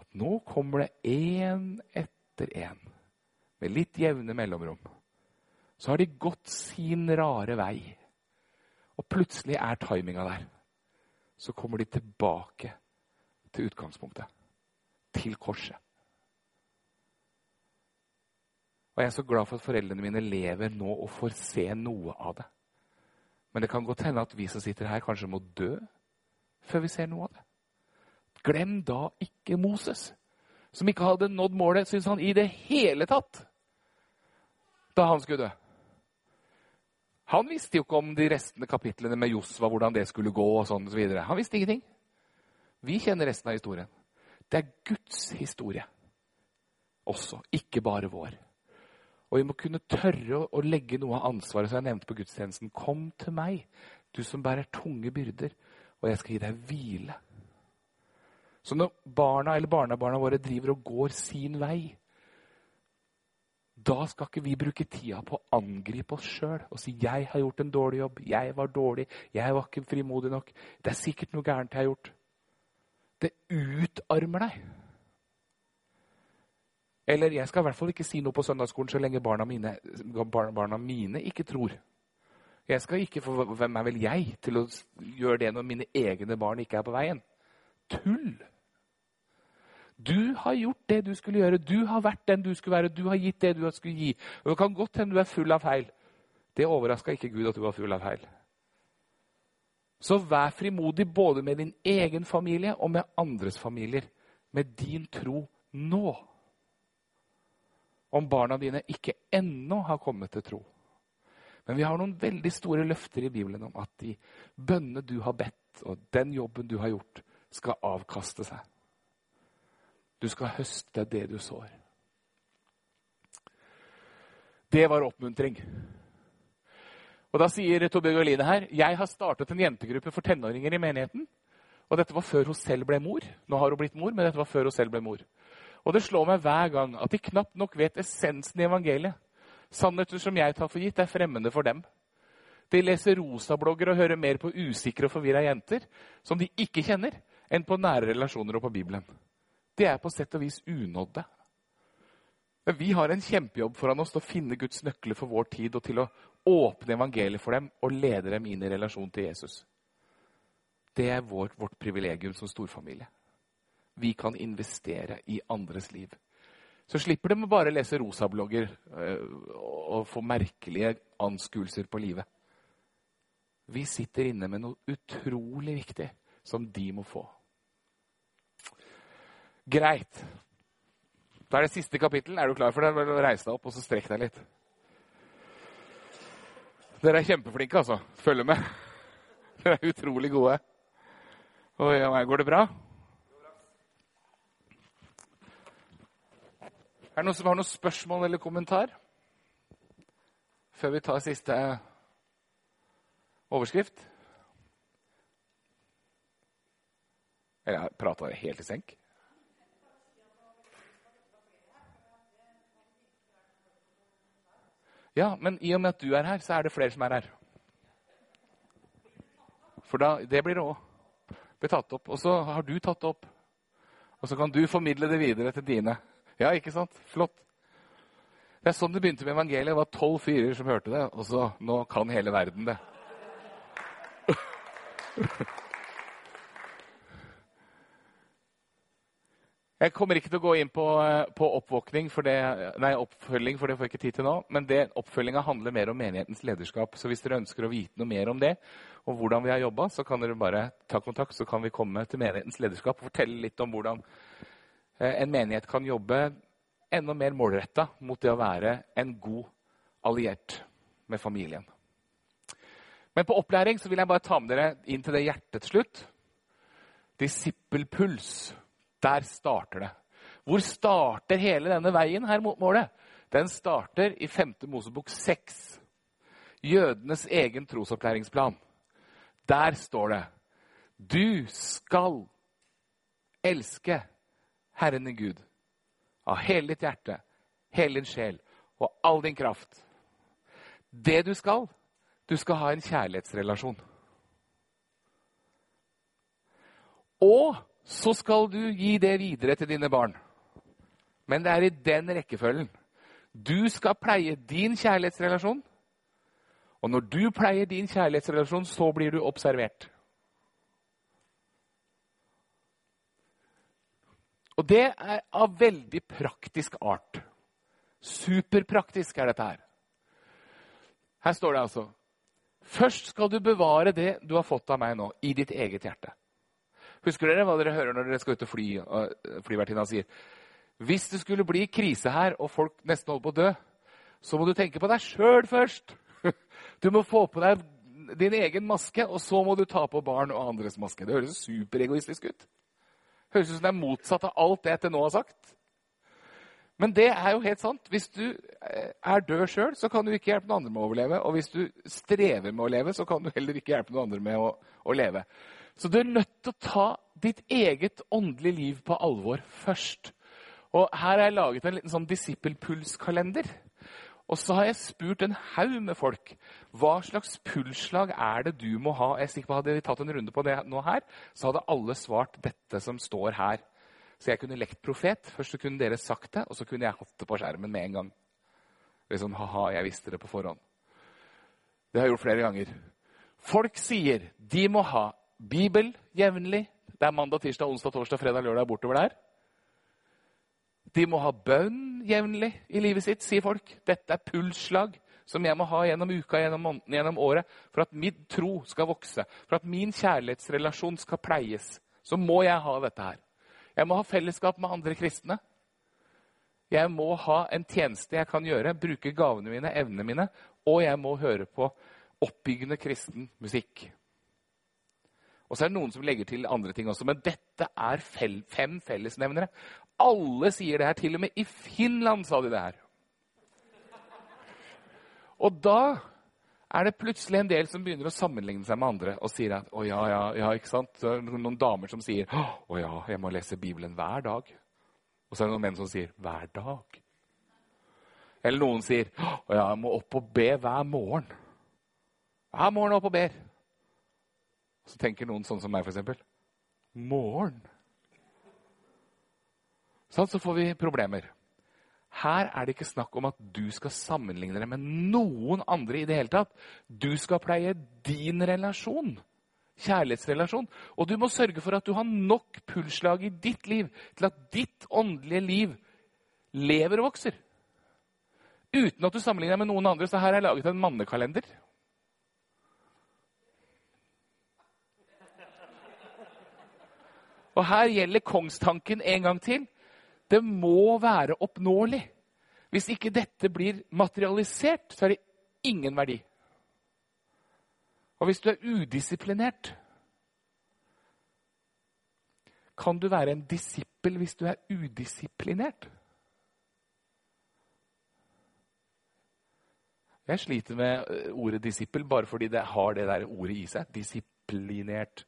at nå kommer det én etter én med litt jevne mellomrom, så har de gått sin rare vei. Og plutselig er timinga der. Så kommer de tilbake til utgangspunktet. Til korset. Og jeg er så glad for at foreldrene mine lever nå og får se noe av det. Men det kan godt hende at vi som sitter her, kanskje må dø før vi ser noe av det. Glem da ikke Moses, som ikke hadde nådd målet, syns han, i det hele tatt da han skulle dø. Han visste jo ikke om de restende kapitlene med Josva, hvordan det skulle gå. og sånn og så videre. Han visste ingenting. Vi kjenner resten av historien. Det er Guds historie også, ikke bare vår. Og vi må kunne tørre å, legge noe av ansvaret som jeg nevnte på gudstjenesten. Kom til meg, du som bærer tunge byrder, og jeg skal gi deg hvile. Så når barna eller barnebarna våre driver og går sin vei, da skal ikke vi bruke tida på å angripe oss sjøl og si 'jeg har gjort en dårlig jobb', 'jeg var dårlig', 'jeg var ikke frimodig nok'. Det er sikkert noe gærent jeg har gjort. Det utarmer deg. Eller jeg skal i hvert fall ikke si noe på søndagsskolen så lenge barna mine, barna mine ikke tror. Jeg skal ikke få, Hvem er vel jeg til å gjøre det når mine egne barn ikke er på veien? Tull! Du har gjort det du skulle gjøre. Du har vært den du skulle være. Du har gitt det du skulle gi. Og Det kan godt hende du er full av feil. Det overraska ikke Gud at du var full av feil. Så vær frimodig både med din egen familie og med andres familier med din tro nå. Om barna dine ikke ennå har kommet til tro. Men vi har noen veldig store løfter i Bibelen om at de bønnene du har bedt, og den jobben du har gjort, skal avkaste seg. Du skal høste det du sår. Det var oppmuntring. Og Da sier Torbjørg Oline her jeg har startet en jentegruppe for tenåringer i menigheten. Og dette var før hun selv ble mor. Nå har hun blitt mor, men dette var før hun selv ble mor. Og det slår meg hver gang at de knapt nok vet essensen i evangeliet. Sannheter som jeg tar for gitt, er fremmede for dem. De leser rosablogger og hører mer på usikre og forvirra jenter som de ikke kjenner, enn på nære relasjoner og på Bibelen. Det er på sett og vis unådde. Men vi har en kjempejobb foran oss til å finne Guds nøkler for vår tid og til å åpne evangeliet for dem og lede dem inn i relasjon til Jesus. Det er vårt, vårt privilegium som storfamilie. Vi kan investere i andres liv. Så slipper de bare å lese rosablogger øh, og få merkelige anskuelser på livet. Vi sitter inne med noe utrolig viktig som de må få. Greit. Da er det siste kapittel. Er du klar for det? Reis deg opp og så strekk deg litt. Dere er kjempeflinke, altså. Følg med. Dere er utrolig gode. Og ja, går det bra? Er det noen som har noen spørsmål eller kommentar? Før vi tar siste overskrift? Eller prata jeg helt i senk? Ja, men i og med at du er her, så er det flere som er her. For da, det blir det òg. Blir tatt opp. Og så har du tatt det opp. Og så kan du formidle det videre til dine. Ja, ikke sant? Flott. Det er sånn det begynte med evangeliet. Det var tolv fyrer som hørte det. Og så nå kan hele verden det. Jeg kommer ikke til å gå inn på, på for det, nei, oppfølging, for det får jeg ikke tid til nå. Men oppfølginga handler mer om menighetens lederskap. Så hvis dere ønsker å vite noe mer om det, og hvordan vi har jobba, så kan dere bare ta kontakt. Så kan vi komme til menighetens lederskap og fortelle litt om hvordan Eh, en menighet kan jobbe enda mer målretta mot det å være en god alliert med familien. Men på opplæring så vil jeg bare ta med dere inn til det hjertet slutt. Disippelpuls. Der starter det. Hvor starter hele denne veien her mot målet? Den starter i 5. Mosebok 6. Jødenes egen trosopplæringsplan. Der står det Du skal elske Herren din Gud av hele ditt hjerte, hele din sjel og all din kraft. Det du skal, du skal ha en kjærlighetsrelasjon. Og så skal du gi det videre til dine barn. Men det er i den rekkefølgen. Du skal pleie din kjærlighetsrelasjon. Og når du pleier din kjærlighetsrelasjon, så blir du observert. Og det er av veldig praktisk art. Superpraktisk er dette her. Her står det altså Først skal du bevare det du har fått av meg nå, i ditt eget hjerte. Husker dere hva dere hører når dere skal ut og fly? og Flyvertinna sier hvis det skulle bli krise her, og folk nesten holder på å dø, så må du tenke på deg sjøl først. Du må få på deg din egen maske, og så må du ta på barn og andres maske. Det høres superegoistisk ut. Høres ut som det er motsatt av alt det jeg til nå har sagt. Men det er jo helt sant. Hvis du eh, er død sjøl, så kan du ikke hjelpe noen andre med å overleve. Og hvis du strever med å leve, så kan du heller ikke hjelpe noen andre med å, å leve. Så du er nødt til å ta ditt eget åndelige liv på alvor først. Og her har jeg laget en liten sånn disippelpulskalender. Og så har jeg spurt en haug med folk hva slags pulsslag er det du må ha. Jeg er sikker på Hadde vi tatt en runde på det nå her, så hadde alle svart dette som står her. Så jeg kunne lekt profet. Først så kunne dere sagt det, og så kunne jeg hatt det på skjermen med en gang. Liksom, ha-ha, jeg visste det på forhånd. Det har jeg gjort flere ganger. Folk sier de må ha Bibel jevnlig. Det er mandag, tirsdag, onsdag, torsdag, fredag, lørdag bortover der. De må ha bønn jevnlig i livet sitt, sier folk. Dette er pulsslag som jeg må ha gjennom uka, gjennom måneden, gjennom året, for at min tro skal vokse, for at min kjærlighetsrelasjon skal pleies. Så må jeg ha dette her. Jeg må ha fellesskap med andre kristne. Jeg må ha en tjeneste jeg kan gjøre, bruke gavene mine, evnene mine. Og jeg må høre på oppbyggende kristen musikk. Og så er det noen som legger til andre ting også, men dette er fem fellesnevnere. Alle sier det her. Til og med i Finland sa de det her. Og da er det plutselig en del som begynner å sammenligne seg med andre og sier at å ja, ja, ja, ikke sant? Så er det noen damer som sier å ja, jeg må lese Bibelen hver dag. Og så er det noen menn som sier hver dag. Eller noen sier å ja, jeg må opp og be hver morgen. Hver morgen opp og ber. Så tenker noen sånn som meg, f.eks. Morgen. Sånn, så får vi problemer. Her er det ikke snakk om at du skal sammenligne deg med noen andre i det hele tatt. Du skal pleie din relasjon. Kjærlighetsrelasjon. Og du må sørge for at du har nok pulsslag i ditt liv til at ditt åndelige liv lever og vokser. Uten at du sammenligner deg med noen andre. Så her har jeg laget en mannekalender. Og her gjelder kongstanken en gang til. Det må være oppnåelig. Hvis ikke dette blir materialisert, så er det ingen verdi. Og hvis du er udisiplinert Kan du være en disippel hvis du er udisiplinert? Jeg sliter med eh, ordet disippel bare fordi det har det der ordet i seg. Disiplinert.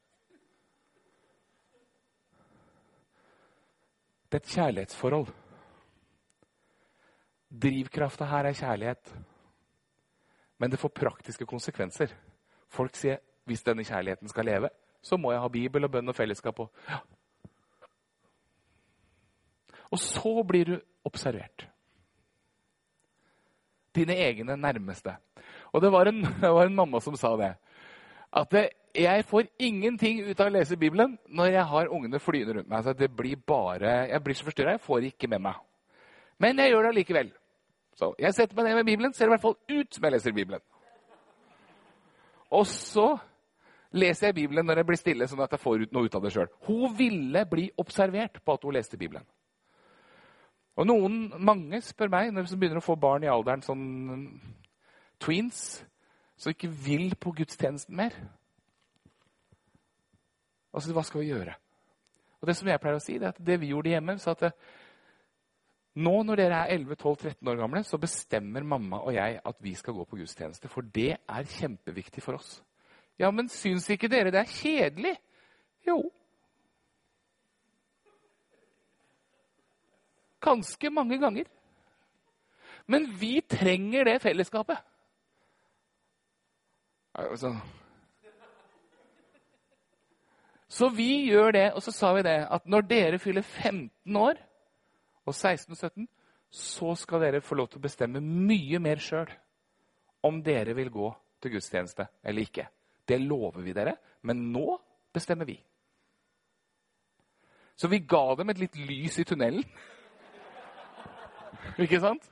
Det er et kjærlighetsforhold. Drivkrafta her er kjærlighet. Men det får praktiske konsekvenser. Folk sier hvis denne kjærligheten skal leve, så må jeg ha Bibel og bønn og fellesskap. Og, ja. og så blir du observert. Dine egne nærmeste. Og det var en, det var en mamma som sa det. At jeg får ingenting ut av å lese Bibelen når jeg har ungene flyende rundt meg. Så det blir bare, Jeg blir så forstyrra. Jeg får det ikke med meg. Men jeg gjør det allikevel. Så jeg setter meg ned med Bibelen, ser i hvert fall ut som jeg leser Bibelen. Og så leser jeg Bibelen når jeg blir stille, sånn at jeg får noe ut av det sjøl. Hun ville bli observert på at hun leste Bibelen. Og noen, mange spør meg, når de begynner å få barn i alderen sånn tweens, som ikke vil på gudstjenesten mer. Altså, hva skal vi gjøre? Og Det som jeg pleier å si, det er at det vi gjorde hjemme så at det, Nå når dere er 11-12-13 år gamle, så bestemmer mamma og jeg at vi skal gå på gudstjeneste. For det er kjempeviktig for oss. Ja, men syns ikke dere det er kjedelig? Jo. Ganske mange ganger. Men vi trenger det fellesskapet. Altså, så vi gjør det, og så sa vi det, at når dere fyller 15 år, og 16 og 17, så skal dere få lov til å bestemme mye mer sjøl om dere vil gå til gudstjeneste eller ikke. Det lover vi dere, men nå bestemmer vi. Så vi ga dem et litt lys i tunnelen. ikke sant?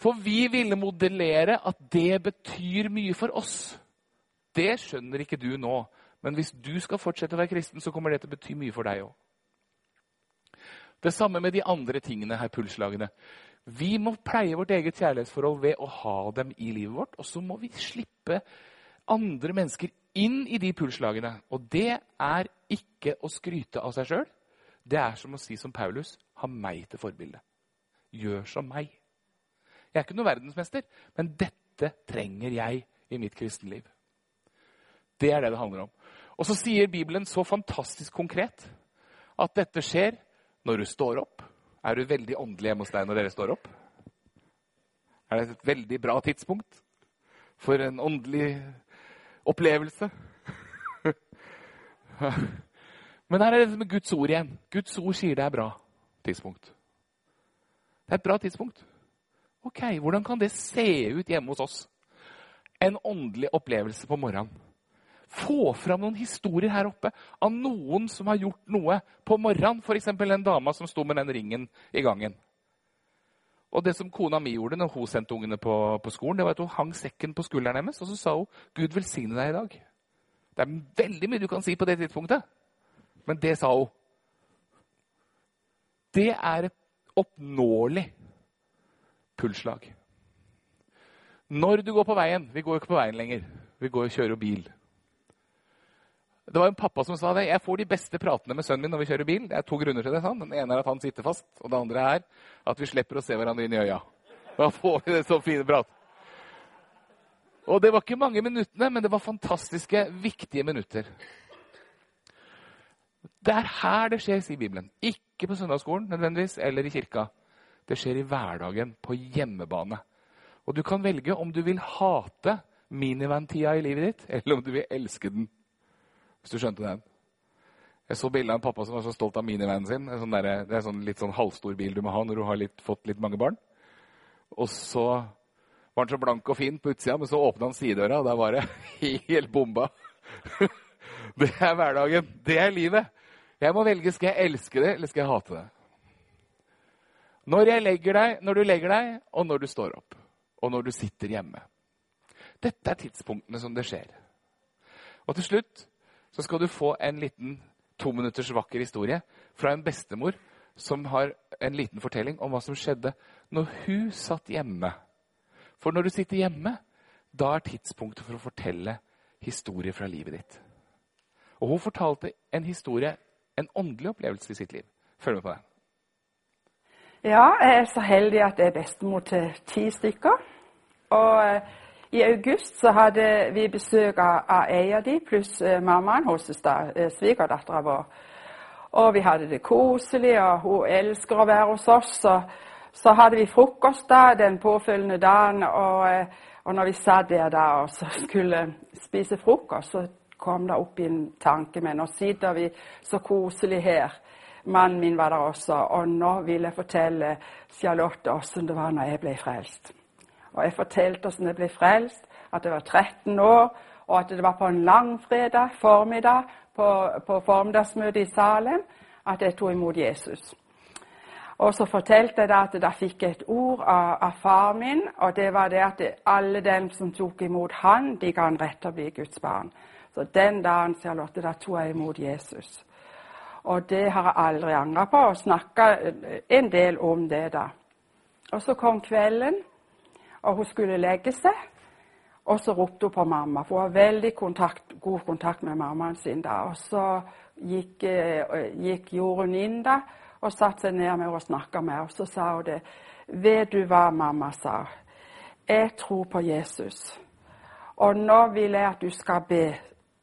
For vi ville modellere at det betyr mye for oss. Det skjønner ikke du nå. Men hvis du skal fortsette å være kristen, så kommer det til å bety mye for deg òg. Det samme med de andre tingene her, pulslagene. Vi må pleie vårt eget kjærlighetsforhold ved å ha dem i livet vårt. Og så må vi slippe andre mennesker inn i de pulslagene. Og det er ikke å skryte av seg sjøl. Det er som å si som Paulus ha meg til forbilde. Gjør som meg. Jeg er ikke noen verdensmester, men dette trenger jeg i mitt kristenliv. Det er det det handler om. Og så sier Bibelen så fantastisk konkret at dette skjer når du står opp. Er du veldig åndelig hjemme hos deg når dere står opp? Er det et veldig bra tidspunkt for en åndelig opplevelse? Men her er det med Guds ord igjen. Guds ord sier det er bra tidspunkt. Det er et bra tidspunkt. Ok, Hvordan kan det se ut hjemme hos oss? En åndelig opplevelse på morgenen få fram noen historier her oppe av noen som har gjort noe på morgenen. F.eks. en dama som sto med den ringen i gangen. Og det som kona mi gjorde når hun sendte ungene på, på skolen, det var at hun hang sekken på skulderen deres og så sa hun, 'Gud velsigne deg i dag'. Det er veldig mye du kan si på det tidspunktet, men det sa hun. Det er oppnåelig pulsslag. Når du går på veien Vi går jo ikke på veien lenger. Vi går og kjører bil. Det var en pappa som sa det. Jeg får de beste pratene med sønnen min når vi kjører bil. Det er to grunner til det. Sånn. Den ene er at han sitter fast, og det andre er at vi slipper å se hverandre inn i øya. Da får vi det så fine prat. Og det var ikke mange minuttene, men det var fantastiske, viktige minutter. Det er her det skjer, sier Bibelen. Ikke på søndagsskolen nødvendigvis, eller i kirka. Det skjer i hverdagen, på hjemmebane. Og du kan velge om du vil hate minivan-tida i livet ditt, eller om du vil elske den. Hvis du skjønte den. Jeg så bilde av en pappa som var så stolt av minivanen sin. Sånn der, det er sånn litt sånn halvstor bil du må ha når du har litt, fått litt mange barn. Og så var den så blank og fin på utsida, men så åpna han sidedøra, og der var det helt bomba. Det er hverdagen. Det er livet. Jeg må velge skal jeg elske det, eller skal jeg hate det. Når, deg, når du legger deg, og når du står opp. Og når du sitter hjemme. Dette er tidspunktene som det skjer. Og til slutt så skal du få en liten to minutters vakker historie fra en bestemor som har en liten fortelling om hva som skjedde når hun satt hjemme. For når du sitter hjemme, da er tidspunktet for å fortelle historier fra livet ditt. Og hun fortalte en historie, en åndelig opplevelse i sitt liv. Følg med på den. Ja, jeg er så heldig at jeg er bestemor til ti stykker. Og eh, i august så hadde vi besøk av, ei av de, pluss uh, mammaen hos uh, svigerdattera vår. Og vi hadde det koselig, og hun elsker å være hos oss. Og så hadde vi frokost da, den påfølgende dagen, og, og når vi satt der da og skulle spise frokost, så kom det opp i en tanke med nå sitter vi så koselig her. Mannen min var der også, og nå vil jeg fortelle Charlotte åssen det var når jeg ble frelst. Og jeg fortalte hvordan jeg ble frelst, at jeg var 13 år, og at det var på en langfredag formiddag på, på formiddagsmøtet i Salem at jeg tok imot Jesus. Og så fortalte jeg at da fikk jeg et ord av, av far min, og det var det at alle dem som tok imot han, de ga han rett til å bli Guds barn. Så den dagen Charlotte, da tok jeg imot Jesus. Og det har jeg aldri angra på, og snakka en del om det da. Og så kom kvelden, og hun skulle legge seg. Og så ropte hun på mamma, for hun har veldig kontakt, god kontakt med mammaen sin. da. Og så gikk, eh, gikk Jorunn inn da, og satte seg ned med henne og snakka med henne. Og så sa hun det. Vet du hva mamma sa? Jeg tror på Jesus. Og nå vil jeg at du skal be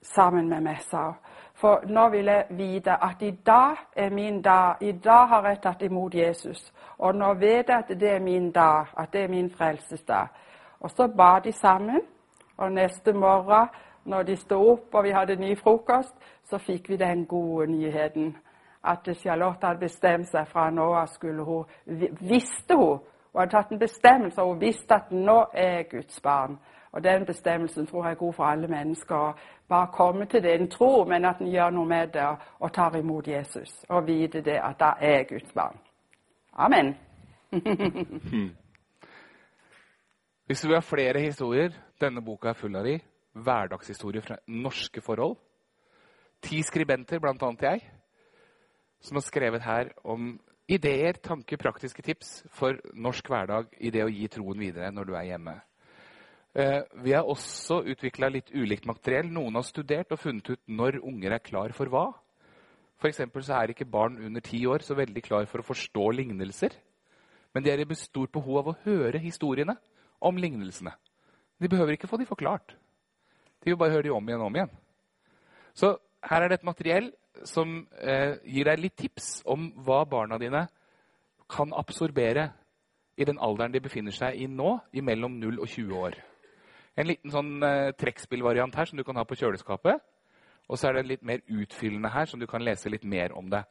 sammen med meg, sa hun. For nå vil jeg vite at i dag er min dag. I dag har jeg tatt imot Jesus. Og nå vet jeg at det er min dag, at det er min frelsesdag. Og så ba de sammen. Og neste morgen, når de sto opp og vi hadde ny frokost, så fikk vi den gode nyheten at Charlotte hadde bestemt seg fra nå av skulle hun Visste hun Hun hadde tatt en bestemmelse, og hun visste at nå er jeg Guds barn. Og den bestemmelsen tror jeg er god for alle mennesker. Bare komme til det en tror, men at en gjør noe med det og tar imot Jesus. Og vite det at da er jeg Guds barn. Amen. Hvis du vil ha flere historier, denne boka er full av de. Hverdagshistorier fra norske forhold. Ti skribenter, bl.a. jeg, som har skrevet her om ideer, tanker, praktiske tips for norsk hverdag i det å gi troen videre når du er hjemme. Eh, vi har også utvikla litt ulikt materiell. Noen har studert og funnet ut når unger er klar for hva. F.eks. så er ikke barn under ti år så veldig klar for å forstå lignelser. Men de er i stort behov av å høre historiene om lignelsene. De behøver ikke få de forklart. De vil bare høre de om igjen og om igjen. Så her er det et materiell som eh, gir deg litt tips om hva barna dine kan absorbere i den alderen de befinner seg i nå, i mellom 0 og 20 år. En liten sånn eh, trekkspillvariant her som du kan ha på kjøleskapet. Og så er det litt mer utfyllende her, som du kan lese litt mer om det.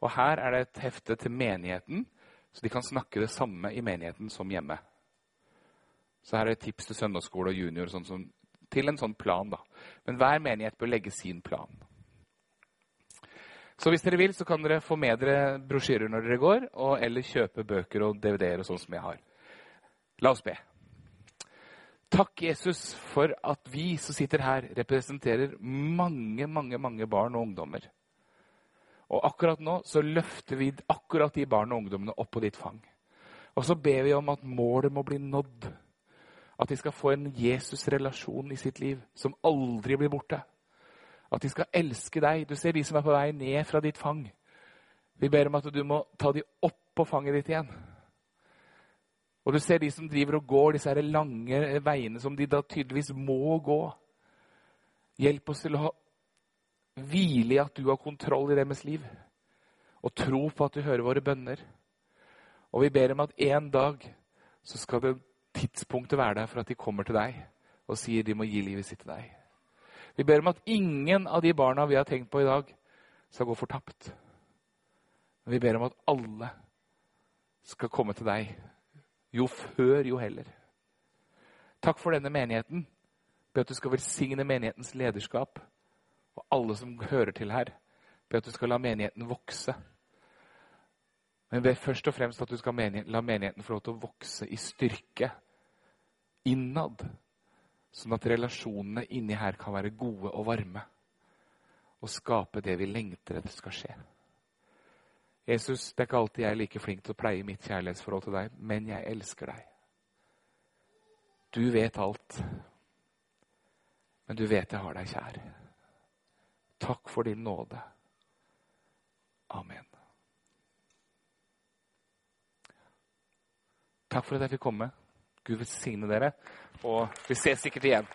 Og her er det et hefte til menigheten, så de kan snakke det samme i menigheten som hjemme. Så her er det tips til søndagsskole og junior sånn som, til en sånn plan. da. Men hver menighet bør legge sin plan. Så hvis dere vil, så kan dere få med dere brosjyrer når dere går, og, eller kjøpe bøker og DVD-er og sånn som jeg har. La oss be. Takk, Jesus, for at vi som sitter her, representerer mange, mange, mange barn og ungdommer. Og akkurat nå så løfter vi akkurat de barna og ungdommene opp på ditt fang. Og så ber vi om at målet må bli nådd. At de skal få en Jesus-relasjon i sitt liv som aldri blir borte. At de skal elske deg. Du ser de som er på vei ned fra ditt fang. Vi ber om at du må ta dem opp på fanget ditt igjen. Og du ser de som driver og går disse her lange veiene som de da tydeligvis må gå. Hjelp oss til å ha hvile i at du har kontroll i deres liv. Og tro på at du hører våre bønner. Og vi ber om at en dag så skal det tidspunktet være der for at de kommer til deg og sier de må gi livet sitt til deg. Vi ber om at ingen av de barna vi har tenkt på i dag, skal gå fortapt. Men vi ber om at alle skal komme til deg. Jo før, jo heller. Takk for denne menigheten. Be at du skal velsigne menighetens lederskap og alle som hører til her. Be at du skal la menigheten vokse. Men be først og fremst at du skal la menigheten få lov til å vokse i styrke innad. Sånn at relasjonene inni her kan være gode og varme. Og skape det vi lengter etter skal skje. Jesus, det er ikke alltid jeg er like flink til å pleie mitt kjærlighetsforhold til deg, men jeg elsker deg. Du vet alt. Men du vet jeg har deg kjær. Takk for din nåde. Amen. Takk for at jeg fikk komme. Gud velsigne dere. Og vi ses sikkert igjen.